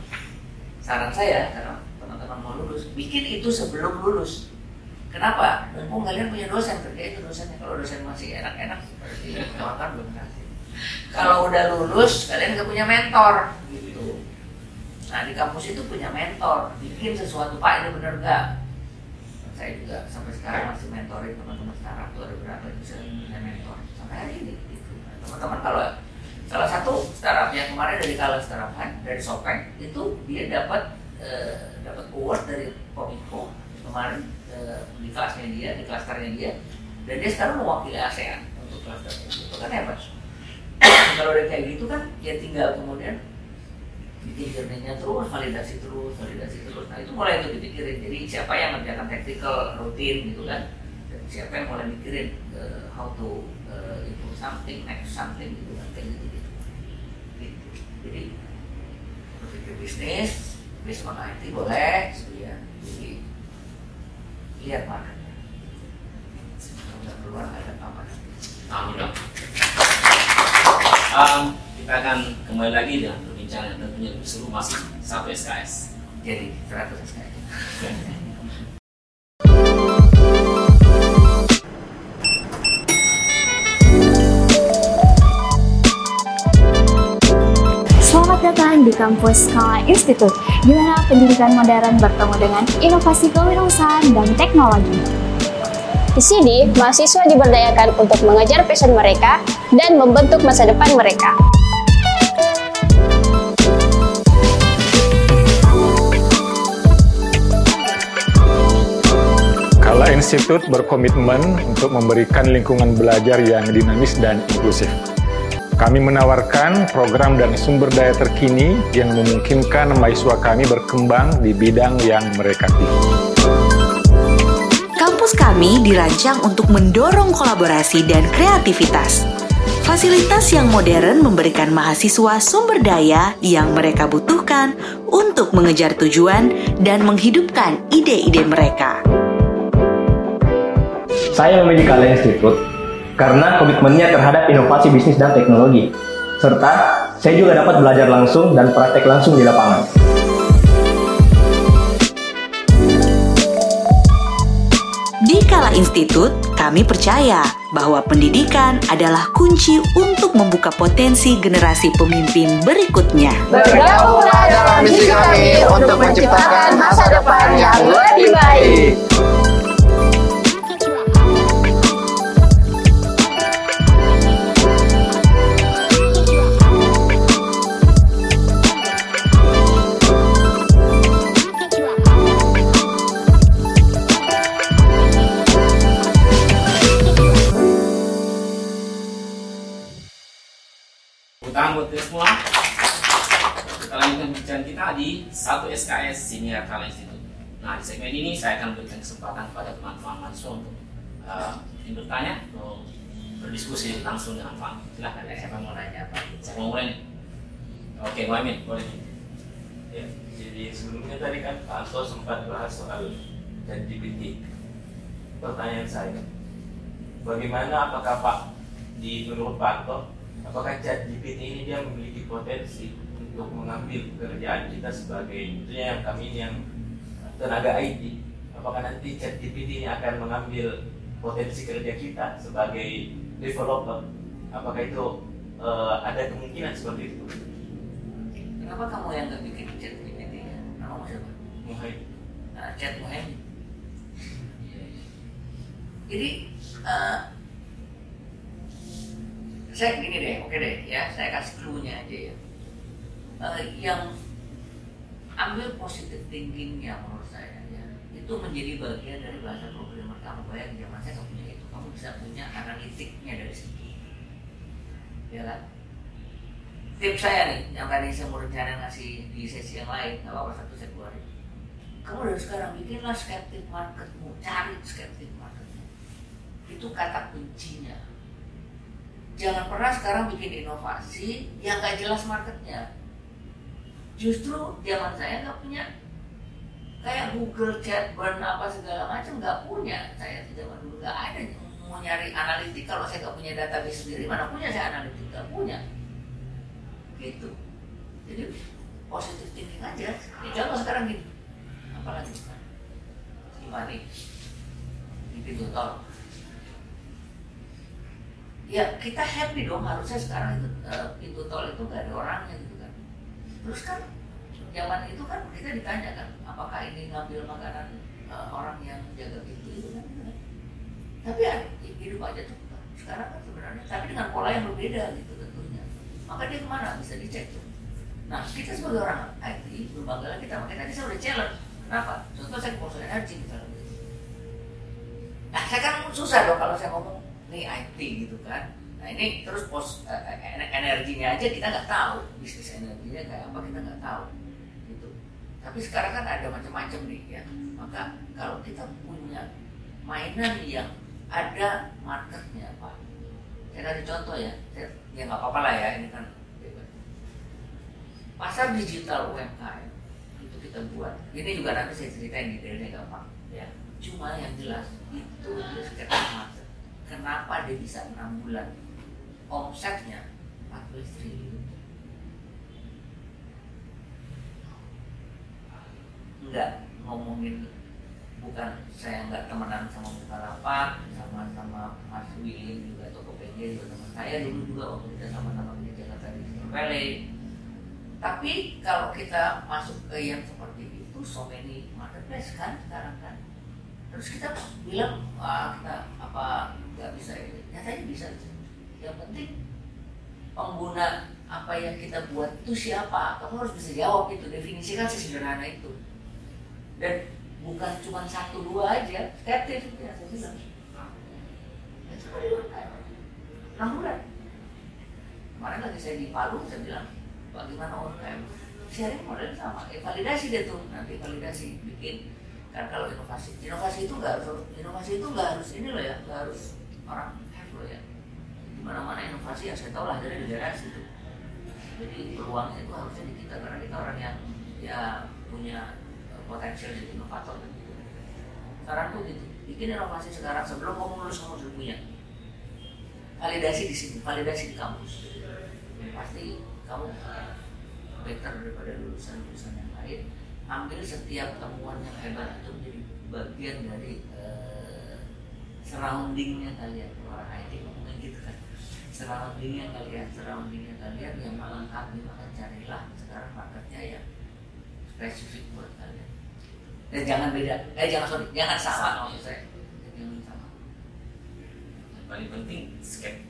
Saran saya karena teman-teman mau lulus bikin itu sebelum lulus. Kenapa? Mumpung kalian punya dosen kerja itu dosennya. Kalau dosen masih enak-enak berarti kawan belum kasih kalau udah lulus kalian gak punya mentor. Gitu. Nah di kampus itu punya mentor. Bikin sesuatu pak ini bener gak saya juga sampai sekarang masih mentoring teman-teman startup tuh ada berapa itu saya punya mentor. Sampai hari ini gitu. Nah, teman-teman kalau salah satu startup yang kemarin dari Kala Startup dari Sopeng itu dia dapat eh, dapat award dari Kominfo kemarin eh, di kelasnya dia di klasternya dia dan dia sekarang mewakili ASEAN untuk klasternya itu kan hebat kalau udah kayak gitu kan ya tinggal kemudian bikin journey-nya terus, validasi terus, validasi terus. Nah itu mulai itu dipikirin. Jadi siapa yang ngerjakan technical rutin gitu kan, dan siapa yang mulai mikirin uh, how to uh, improve something, next something gitu kan, kayak gitu gitu. gitu. Jadi berpikir bisnis, bisnis on IT boleh, gitu ya. Jadi lihat marketnya. Keluar ada apa nanti. Nah, udah. Um, kita akan kembali lagi dengan perbincangan tentunya lebih seru masih satu SKS. Jadi 100 SKS. Selamat datang di kampus Skala Institute, di mana pendidikan modern bertemu dengan inovasi kewirausahaan dan teknologi. Di sini, mahasiswa diberdayakan untuk mengejar passion mereka dan membentuk masa depan mereka. Kala Institute berkomitmen untuk memberikan lingkungan belajar yang dinamis dan inklusif. Kami menawarkan program dan sumber daya terkini yang memungkinkan mahasiswa kami berkembang di bidang yang mereka pilih. Kampus kami dirancang untuk mendorong kolaborasi dan kreativitas. Fasilitas yang modern memberikan mahasiswa sumber daya yang mereka butuhkan untuk mengejar tujuan dan menghidupkan ide-ide mereka. Saya memilih Kala Institute karena komitmennya terhadap inovasi bisnis dan teknologi. Serta saya juga dapat belajar langsung dan praktek langsung di lapangan. Di Kala Institut, kami percaya bahwa pendidikan adalah kunci untuk membuka potensi generasi pemimpin berikutnya. Bergabunglah dalam misi kami untuk menciptakan masa depan yang lebih baik. Di satu SKS Senior Kala Institute. Nah, di segmen ini saya akan berikan kesempatan kepada teman-teman mahasiswa untuk uh, bertanya atau berdiskusi langsung dengan Pak. Silahkan. Ada siapa mau nanya apa? Saya mau mulai nih. Oke, Muhammad, boleh. Ya, jadi sebelumnya tadi kan Pak Anto sempat bahas soal ChatGPT. Pertanyaan saya, bagaimana apakah Pak di menurut Pak Anto, apakah ChatGPT ini dia memiliki potensi untuk mengambil pekerjaan kita sebagai tentunya yang kami ini yang tenaga IT, apakah nanti ChatGPT ini akan mengambil potensi kerja kita sebagai developer? Apakah itu eh, ada kemungkinan seperti itu? Kenapa kamu yang nggak bikin chat GPT ya? Nama siapa? Muhammad. Nah, chat Muhammad. Jadi eh, saya gini deh, oke deh ya, saya kasih clue-nya aja ya. Eh, yang ambil positive thinking-nya menurut saya ya, itu menjadi bagian dari bahasa programmer kamu. Bayangin zaman saya nggak punya itu, kamu bisa punya analitiknya dari segi, ya kan? Tips saya nih, yang tadi saya mau rencana ngasih di sesi yang lain, nggak apa-apa satu saya keluarin. Kamu dari sekarang bikinlah skeptic marketmu, cari skeptic marketmu. Itu kata kuncinya. Jangan pernah sekarang bikin inovasi yang nggak jelas marketnya. Justru zaman saya nggak punya kayak Google Chat, Burn apa segala macam nggak punya. Saya di zaman dulu nggak ada mau nyari analitik kalau saya nggak punya database sendiri mana punya saya analitik? Nggak punya. Gitu. Jadi positif thinking aja. Ya contoh sekarang gini apalagi sekarang? Gimana nih? Di pintu tol. Ya kita happy dong harusnya sekarang itu eh, pintu tol itu gak ada orangnya. gitu terus kan zaman itu kan kita ditanya kan apakah ini ngambil makanan eh, orang yang jaga pintu itu kan? Kan. tapi ya hidup aja tuh sekarang kan sebenarnya tapi dengan pola yang berbeda gitu tentunya. Maka dia ke mana? Bisa dicek tuh. Nah kita sebagai orang IT berbangga kita makanya tadi saya udah challenge. Kenapa? Contoh saya konsol energi misalnya. Gitu. nah saya kan susah dong kalau saya ngomong nih IT gitu kan nah ini terus pos eh, energinya aja kita nggak tahu. Bisnis energinya kayak apa kita nggak tahu. Gitu. Tapi sekarang kan ada macam-macam nih ya. Maka kalau kita punya mainan yang ada marketnya pak. Saya kasih contoh ya. Saya, ya nggak apa-apa lah ya ini kan pasar digital UMKM itu kita buat. Ini juga nanti saya ceritain detailnya gampang ya. Cuma yang jelas itu dia sekitar market. Kenapa dia bisa enam bulan omsetnya? 14 triliun enggak ngomongin bukan saya nggak temenan sama Bukalapak sama sama Mas Willy juga Tokopedia juga teman saya dulu juga waktu kita sama-sama di Jakarta di Valley tapi kalau kita masuk ke yang seperti itu so many marketplace kan sekarang kan? Terus kita bilang wah kita apa nggak bisa ini. Nyatanya bisa yang penting pengguna apa yang kita buat itu siapa? Kamu harus bisa jawab itu definisikan sesederhana itu. Dan bukan cuma satu dua aja skeptis ya saya bilang. Ya enam bulan. Kemarin lagi saya di Palu saya bilang bagaimana UMKM sharing model sama eh, validasi deh tuh nanti validasi bikin. Kan kalau inovasi inovasi itu nggak harus inovasi itu nggak harus ini loh ya nggak harus orang ya mana mana inovasi yang saya tahu lah dari daerah situ. Jadi peluangnya itu harusnya di kita karena kita orang yang ya punya eh, potensial jadi inovator gitu. Sekarang tuh gitu bikin inovasi sekarang sebelum kamu lulus kamu sudah punya validasi di sini validasi di kampus. Pasti kamu better daripada lulusan-lulusan yang lain. Ambil setiap temuan yang hebat itu menjadi bagian dari uh, surroundingnya kalian orang IT surroundingnya kalian surroundingnya kalian yang melengkapi maka carilah sekarang marketnya yang spesifik buat kalian. Dan jangan beda. Eh jangan sorry jangan sama maksud saya. Jangan sama yang paling penting skep.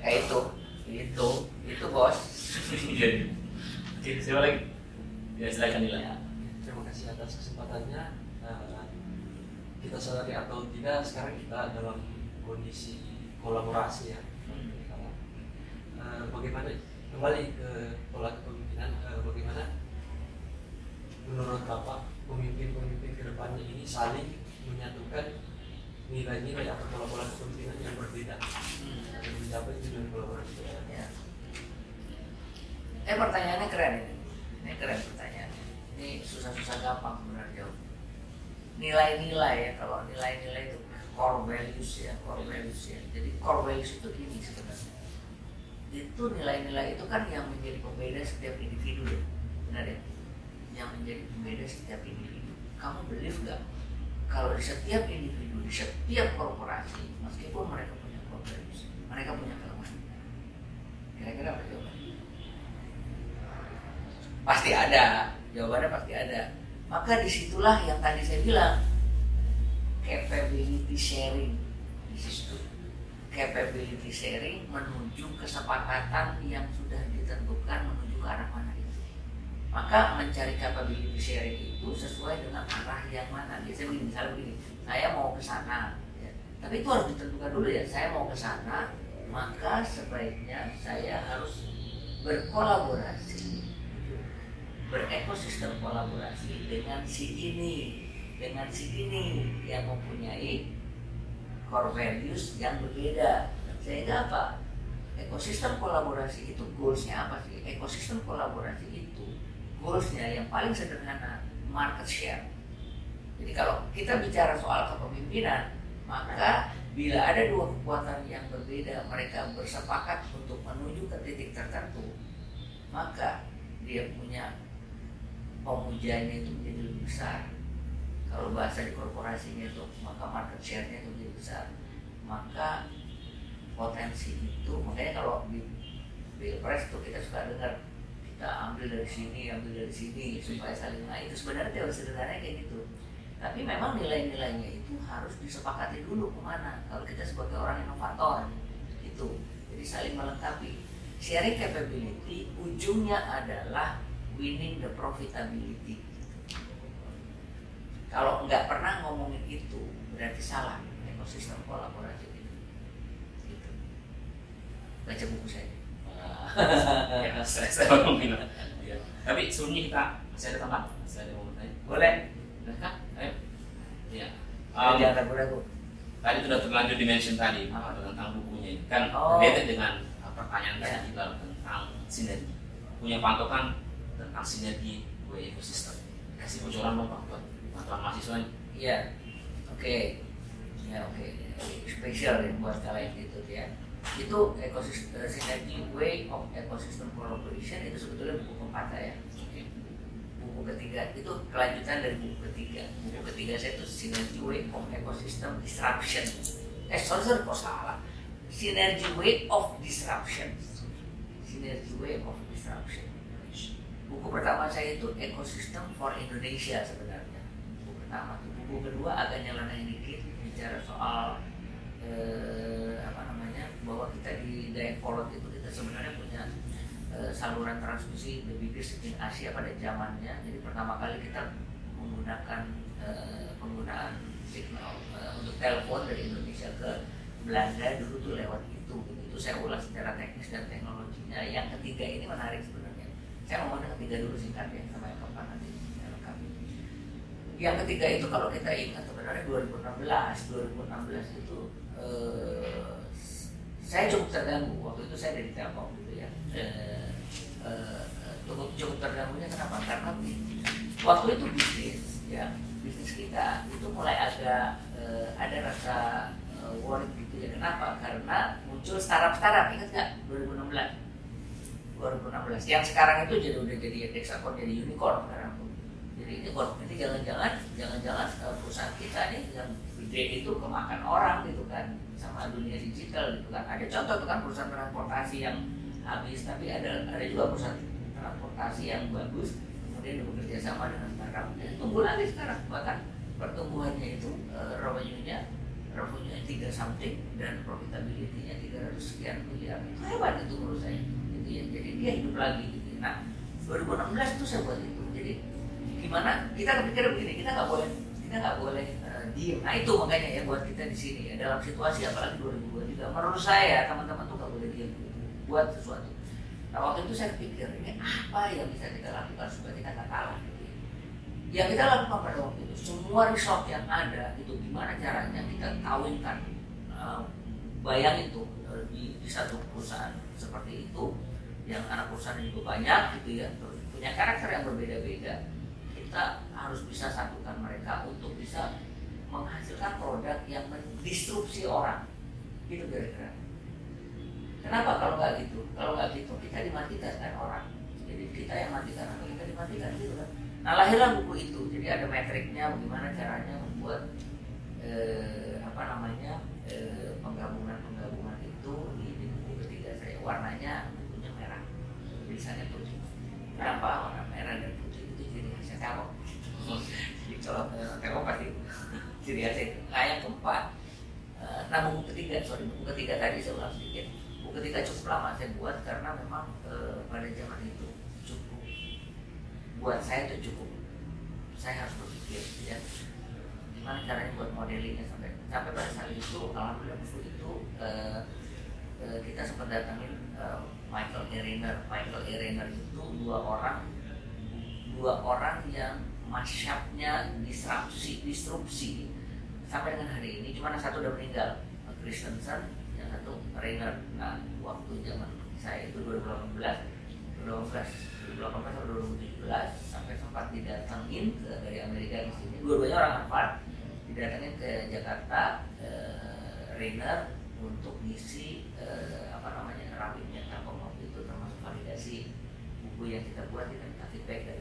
Kayak itu. Itu itu bos. Iya. oke siapa lagi? Ya silakan nilai Ya. Terima kasih atas kesempatannya. Nah, kita sadari atau tidak sekarang kita dalam kondisi kolaborasi ya. Eh, bagaimana kembali ke pola kepemimpinan? eh, bagaimana menurut bapak pemimpin-pemimpin ke depannya ini saling menyatukan nilai-nilai atau pola-pola kepemimpinan yang berbeda dan mencapai tujuan kolaborasi. Ya. Eh pertanyaannya keren ini. Ini keren pertanyaannya. Ini susah-susah gampang sebenarnya jawab. Nilai-nilai ya kalau nilai-nilai itu core values ya, core values ya. Jadi core values itu gini sebenarnya. Itu nilai-nilai itu kan yang menjadi pembeda setiap individu ya. Benar ya? Yang menjadi pembeda setiap individu. Kamu believe gak? Kalau di setiap individu, di setiap korporasi, meskipun mereka punya values, mereka punya kelemahan. Kira-kira apa jawabannya? Pasti ada, jawabannya pasti ada. Maka di situlah yang tadi saya bilang capability sharing. Capability sharing menuju kesepakatan yang sudah ditentukan menuju ke arah mana itu. Maka mencari capability sharing itu sesuai dengan arah yang mana. Biasanya misalnya begini, saya mau ke sana, ya. tapi itu harus ditentukan dulu ya. Saya mau ke sana, maka sebaiknya saya harus berkolaborasi berekosistem kolaborasi dengan si ini dengan si ini yang mempunyai core values yang berbeda. Sehingga apa? Ekosistem kolaborasi itu goalsnya apa sih? Ekosistem kolaborasi itu goalsnya yang paling sederhana market share. Jadi kalau kita bicara soal kepemimpinan maka bila ada dua kekuatan yang berbeda mereka bersepakat untuk menuju ke titik tertentu maka dia punya pemujanya itu menjadi lebih besar. Kalau bahasa di korporasinya itu maka market share-nya itu besar. Maka potensi itu makanya kalau di pilpres itu kita suka dengar kita ambil dari sini ambil dari sini supaya saling naik. Itu sebenarnya teori sederhananya kayak gitu. Tapi memang nilai-nilainya itu harus disepakati dulu ke mana. Kalau kita sebagai orang inovator itu jadi saling melengkapi. Sharing capability ujungnya adalah winning the profitability. Kalau nggak pernah ngomongin itu, berarti salah ekosistem kolaborasi itu. Gitu. Baca buku saya. ya, saya saya ngomongin. Ya. Tapi sebelumnya kita masih ada tempat, masih ada mau bertanya. Boleh. Bolehkah? Ayo. Ya. Um, Jangan ragu-ragu. tadi sudah terlanjur dimention tadi apa tentang bukunya ini. kan Oh. related dengan uh, pertanyaan Ya. tadi juga tentang sinergi punya patokan tentang sinergi gue ekosistem kasih bocoran dong pak buat mahasiswa Iya. Oke. Ya oke. Spesial ya buat kalian gitu ya. Itu ekosistem sinergi way of ecosystem collaboration itu sebetulnya buku keempat ya. Buku ketiga itu kelanjutan dari buku ketiga. Buku ketiga saya itu synergy way of ecosystem disruption. Eh sorry sorry kok salah? Synergy way of disruption. Synergy way of disruption. Buku pertama saya itu ekosistem for Indonesia sebenarnya. Buku pertama. Buku kedua agak nyeleneh dikit bicara soal eh, apa namanya bahwa kita di Dayakolot itu kita sebenarnya punya eh, saluran transmisi biggest in Asia pada zamannya. Jadi pertama kali kita menggunakan eh, penggunaan signal eh, untuk telepon dari Indonesia ke Belanda dulu tuh lewat itu. Itu saya ulas secara teknis dan teknologinya. Yang ketiga ini menarik sebenarnya. Saya mau yang ketiga dulu singkatnya sama yang keempat nanti saya lengkapi. Yang ketiga itu kalau kita ingat sebenarnya 2016, 2016 itu eh, saya cukup terganggu waktu itu saya dari Telkom gitu ya. Eh, eh, cukup cukup terganggunya kenapa? Karena waktu itu bisnis ya bisnis kita itu mulai agak eh, ada rasa eh, worry gitu ya. Kenapa? Karena muncul startup startup ingat nggak 2016 2016 yang sekarang itu jadi udah jadi Dexacon jadi unicorn tuh jadi ini kok ini jangan-jangan jangan-jangan perusahaan kita nih yang gede itu kemakan orang gitu kan sama dunia digital gitu kan. Ada contoh tuh kan perusahaan transportasi yang habis tapi ada ada juga perusahaan transportasi yang bagus kemudian bekerja sama dengan startup dan tunggu lagi sekarang bahkan pertumbuhannya itu uh, revenue-nya revenue tiga something dan profitability-nya 300 sekian miliar. Itu hebat itu menurut saya. Jadi dia hidup lagi. Gitu nah 2016 itu saya buat itu. Jadi gimana kita kepikir begini kita nggak boleh kita nggak boleh uh, diem. Nah itu makanya ya buat kita di sini ya dalam situasi apalagi 2002 juga. Menurut saya teman-teman tuh nggak boleh diem buat sesuatu. Nah waktu itu saya pikir ini apa yang bisa kita lakukan supaya kita nggak kalah? Ya. kita lakukan pada waktu itu. Semua resort yang ada itu gimana caranya kita kawinkan uh, bayangin tuh uh, di, di satu perusahaan seperti itu yang anak perusahaan juga banyak gitu ya punya karakter yang berbeda-beda kita harus bisa satukan mereka untuk bisa menghasilkan produk yang mendisrupsi orang. Gitu kira-kira. Kenapa kalau nggak gitu? Kalau nggak gitu kita dimatikan kan orang. Jadi kita yang matikan atau kita dimatikan gitu kan. Nah lahirlah buku itu. Jadi ada metriknya bagaimana caranya membuat eh, apa namanya eh, penggabungan-penggabungan itu di, buku ketiga saya. Warnanya tulisannya putih. Kenapa warna merah dan jadi kalau terong pasti ciri khasnya itu. Nah yang keempat nah buku ketiga sorry buku ketiga tadi saya ulang sedikit. Buku ketiga cukup lama saya buat karena memang eh, pada zaman itu cukup buat saya itu cukup saya harus berpikir ya. Gimana caranya buat modelingnya sampai sampai pada saat itu alhamdulillah buku itu eh, eh, kita sempat datangin eh, Michael Eriner. Michael Eriner itu dua orang dua orang yang masyapnya disrupsi disrupsi. Sampai dengan hari ini cuma satu udah meninggal. Christensen yang satu Reiner. Nah waktu zaman saya itu 2018 2018 2018 atau 2017 sampai sempat didatengin ke, dari Amerika ke sini. Dua-duanya orang Harvard didatengin ke Jakarta eh, Reiner untuk ngisi eh, apa namanya rapidnya validasi buku yang kita buat minta feedback dari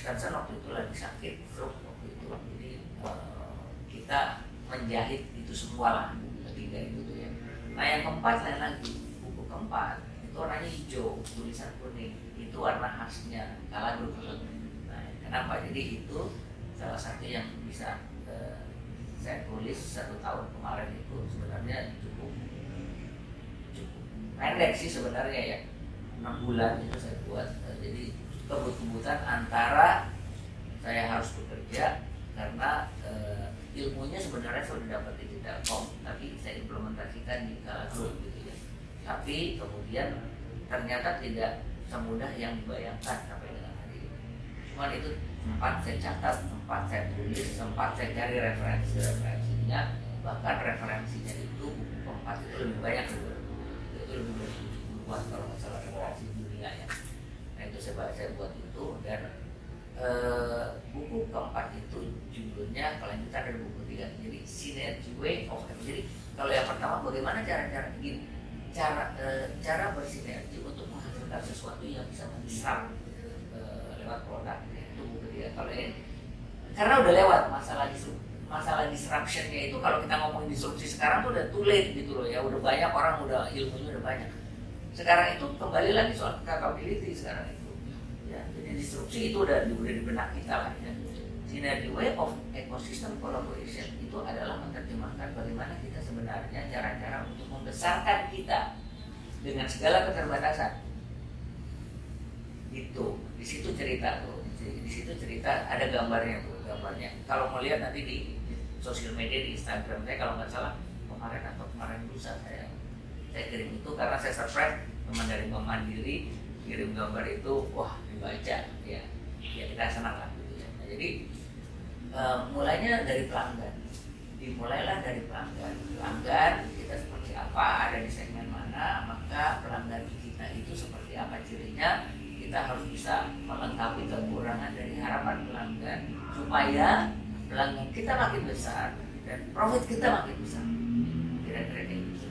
Stanson waktu itu lagi sakit stroke waktu itu. Jadi uh, kita menjahit itu semua lah ketiga itu tuh ya. Nah yang keempat lain lagi buku keempat. Itu warnanya hijau tulisan kuning. Itu warna khasnya kalah grup nah kenapa? Jadi itu salah satu yang bisa uh, saya tulis satu tahun kemarin itu sebenarnya cukup cukup pendek sih sebenarnya ya. Enam bulan itu saya buat. Eh, jadi kebut-kebutan antara saya harus bekerja karena uh, ilmunya sebenarnya sudah dapat di Telkom tapi saya implementasikan di Kala Group gitu ya. Tapi kemudian ternyata tidak semudah yang dibayangkan sampai dengan hari ini. Cuman itu sempat saya catat sempat saya tulis sempat saya cari referensi referensinya bahkan referensinya itu buku keempat itu lebih banyak itu lebih buat kalau nggak salah referensi dunia ya nah itu saya, saya buat itu dan e, buku keempat itu judulnya kelanjutan dari buku tiga jadi synergy way of jadi kalau yang pertama bagaimana cara-cara gini cara e, cara bersinergi untuk menghasilkan sesuatu yang bisa mendisrupt e, lewat produk ya, itu buku tiga kalau ini karena udah lewat masalah masalah disruptionnya itu kalau kita ngomongin disrupsi sekarang tuh udah too late gitu loh ya. Udah banyak orang udah ilmunya udah banyak. Sekarang itu kembali lagi soal capability sekarang disrupsi itu udah udah di benak kita lah ya. Sinergi way of ecosystem collaboration itu adalah menerjemahkan bagaimana kita sebenarnya cara-cara untuk membesarkan kita dengan segala keterbatasan. Itu di situ cerita tuh. Di situ cerita ada gambarnya tuh gambarnya. Kalau mau lihat nanti di, di sosial media di Instagram saya kalau nggak salah kemarin atau kemarin lusa saya. Saya kirim itu karena saya surprise teman dari Mandiri kirim gambar itu wah dibaca ya. Ya kita senang lah gitu ya. Nah, jadi uh, mulainya dari pelanggan. Dimulailah dari pelanggan. Pelanggan kita seperti apa ada di segmen mana maka pelanggan kita itu seperti apa cirinya kita harus bisa melengkapi kekurangan dari harapan pelanggan supaya pelanggan kita makin besar dan profit kita makin besar. Kira-kira gitu.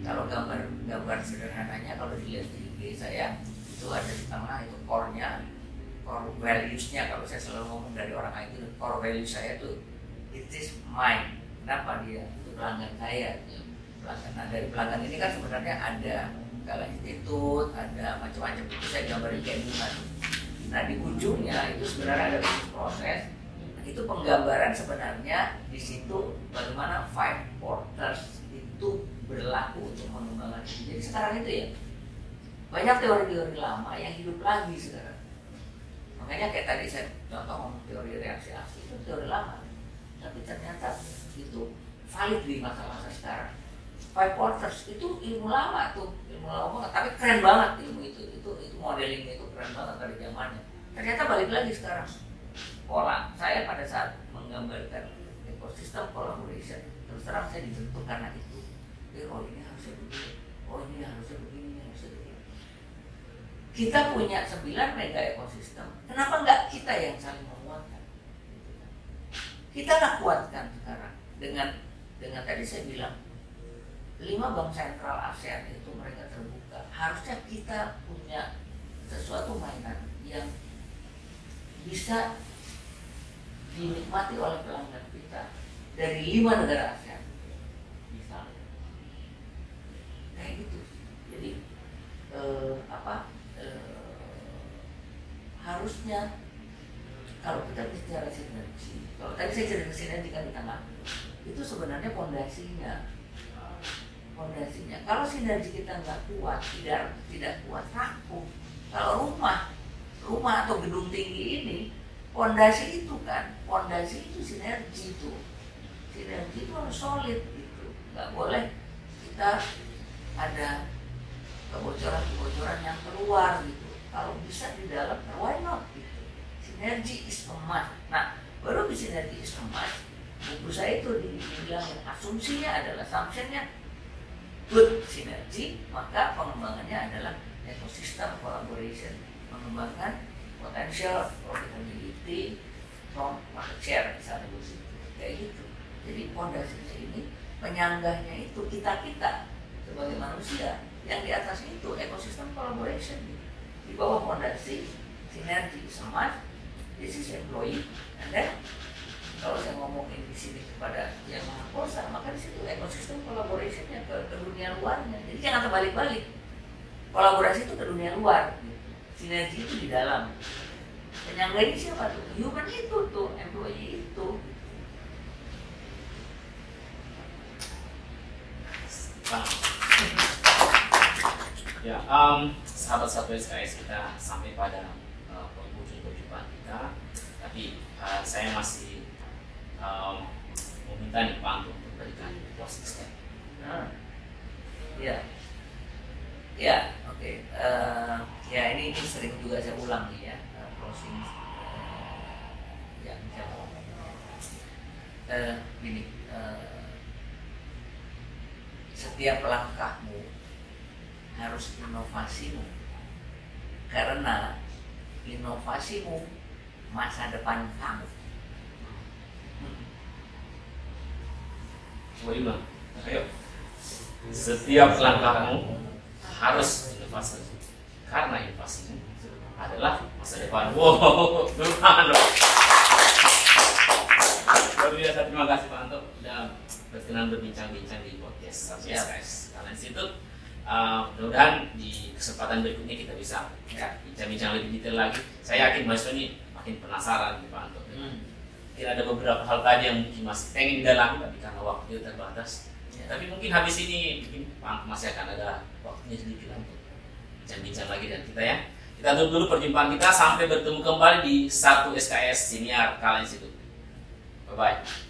Kalau gambar gambar sederhananya kalau dilihat di saya itu ada di tengah itu core-nya core values-nya. Kalau saya selalu ngomong dari orang itu core value saya itu it is mine. Kenapa dia? Itu pelanggan saya. Pelanggan nah dari pelanggan ini kan sebenarnya ada Gala Institute ada macam-macam. Itu saya gambarin kayak gimana. Nah di ujungnya itu sebenarnya ada proses. Itu penggambaran sebenarnya di situ bagaimana five porters itu berlaku untuk mengembangkan. Jadi sekarang itu ya banyak teori-teori lama yang hidup lagi sekarang. Makanya kayak tadi saya contoh teori reaksi aksi itu teori lama, tapi ternyata itu valid di masa-masa sekarang. Five porters itu ilmu lama tuh, ilmu lama tapi keren banget ilmu itu, itu itu modelingnya itu keren banget dari zamannya. Ternyata balik lagi sekarang pola saya pada saat menggambarkan ekosistem collaboration terus terang saya dibentuk karena itu eh, oh ini harusnya begini oh ini harusnya kita punya 9 mega ekosistem. Kenapa nggak kita yang saling menguatkan? Kita nggak kuatkan sekarang. Dengan dengan tadi saya bilang lima bank sentral ASEAN itu mereka terbuka. Harusnya kita punya sesuatu mainan yang bisa dinikmati oleh pelanggan kita dari lima negara ASEAN misalnya. Kayak gitu. Jadi eh, apa harusnya kalau kita bicara sinergi kalau tadi saya cerita sinergi kan di tengah itu sebenarnya fondasinya fondasinya kalau sinergi kita nggak kuat tidak tidak kuat rapuh. Kalau rumah rumah atau gedung tinggi ini fondasi itu kan fondasi itu sinergi itu. Sinergi itu harus solid gitu. Nggak boleh kita ada kebocoran-kebocoran yang keluar gitu kalau bisa di dalam why not gitu. Sinergi is a nah baru di sinergi is a must buku saya itu dibilang asumsinya adalah assumptionnya. Good sinergi maka pengembangannya adalah ekosistem collaboration mengembangkan potential profitability from market share misalnya kayak gitu. Jadi fondasinya ini penyanggahnya itu kita kita sebagai manusia yang di atas itu ekosistem collaboration bawah fondasi sinergi smart this is employee. And kalau saya ngomongin di sini kepada yang maha kuasa maka di situ ekosistem collaborationnya ke, ke dunia luarnya jadi jangan terbalik-balik. Kolaborasi itu ke dunia luar. Sinergi itu di dalam. Penyangga ini siapa tuh? Human itu tuh employee itu. Ya, um, sahabat-sahabat SKS kita sampai pada uh, penghujung perjumpaan kita, tapi uh, saya masih um, meminta nih Pak untuk berikan closing statement. ya ya oke okay. uh, ya ini, ini sering juga saya ulang nih ya closing uh, yang saya uh, gini uh, setiap langkahmu harus inovasimu. Karena inovasimu masa depan kamu. Coba ayo. Setiap langkahmu harus inovasi. Karena inovasimu adalah masa depan. Wow, Tuhan. Luar biasa. Terima kasih Pak Anto. Sudah berkenan berbincang-bincang di podcast. SKS Talent Institute. Uh, mudah-mudahan di kesempatan berikutnya kita bisa ya, bincang-bincang lebih detail lagi. Saya yakin mahasiswa ini makin penasaran nih Pak Anto. Hmm. Mungkin ada beberapa hal tadi yang mungkin masih pengen didalami tapi karena waktu terbatas. Ya. Tapi mungkin habis ini mungkin Pak masih akan ada waktunya sedikit untuk bincang-bincang lagi dan kita ya. Kita tutup dulu perjumpaan kita sampai bertemu kembali di satu SKS Siniar Kala Institute. Bye bye.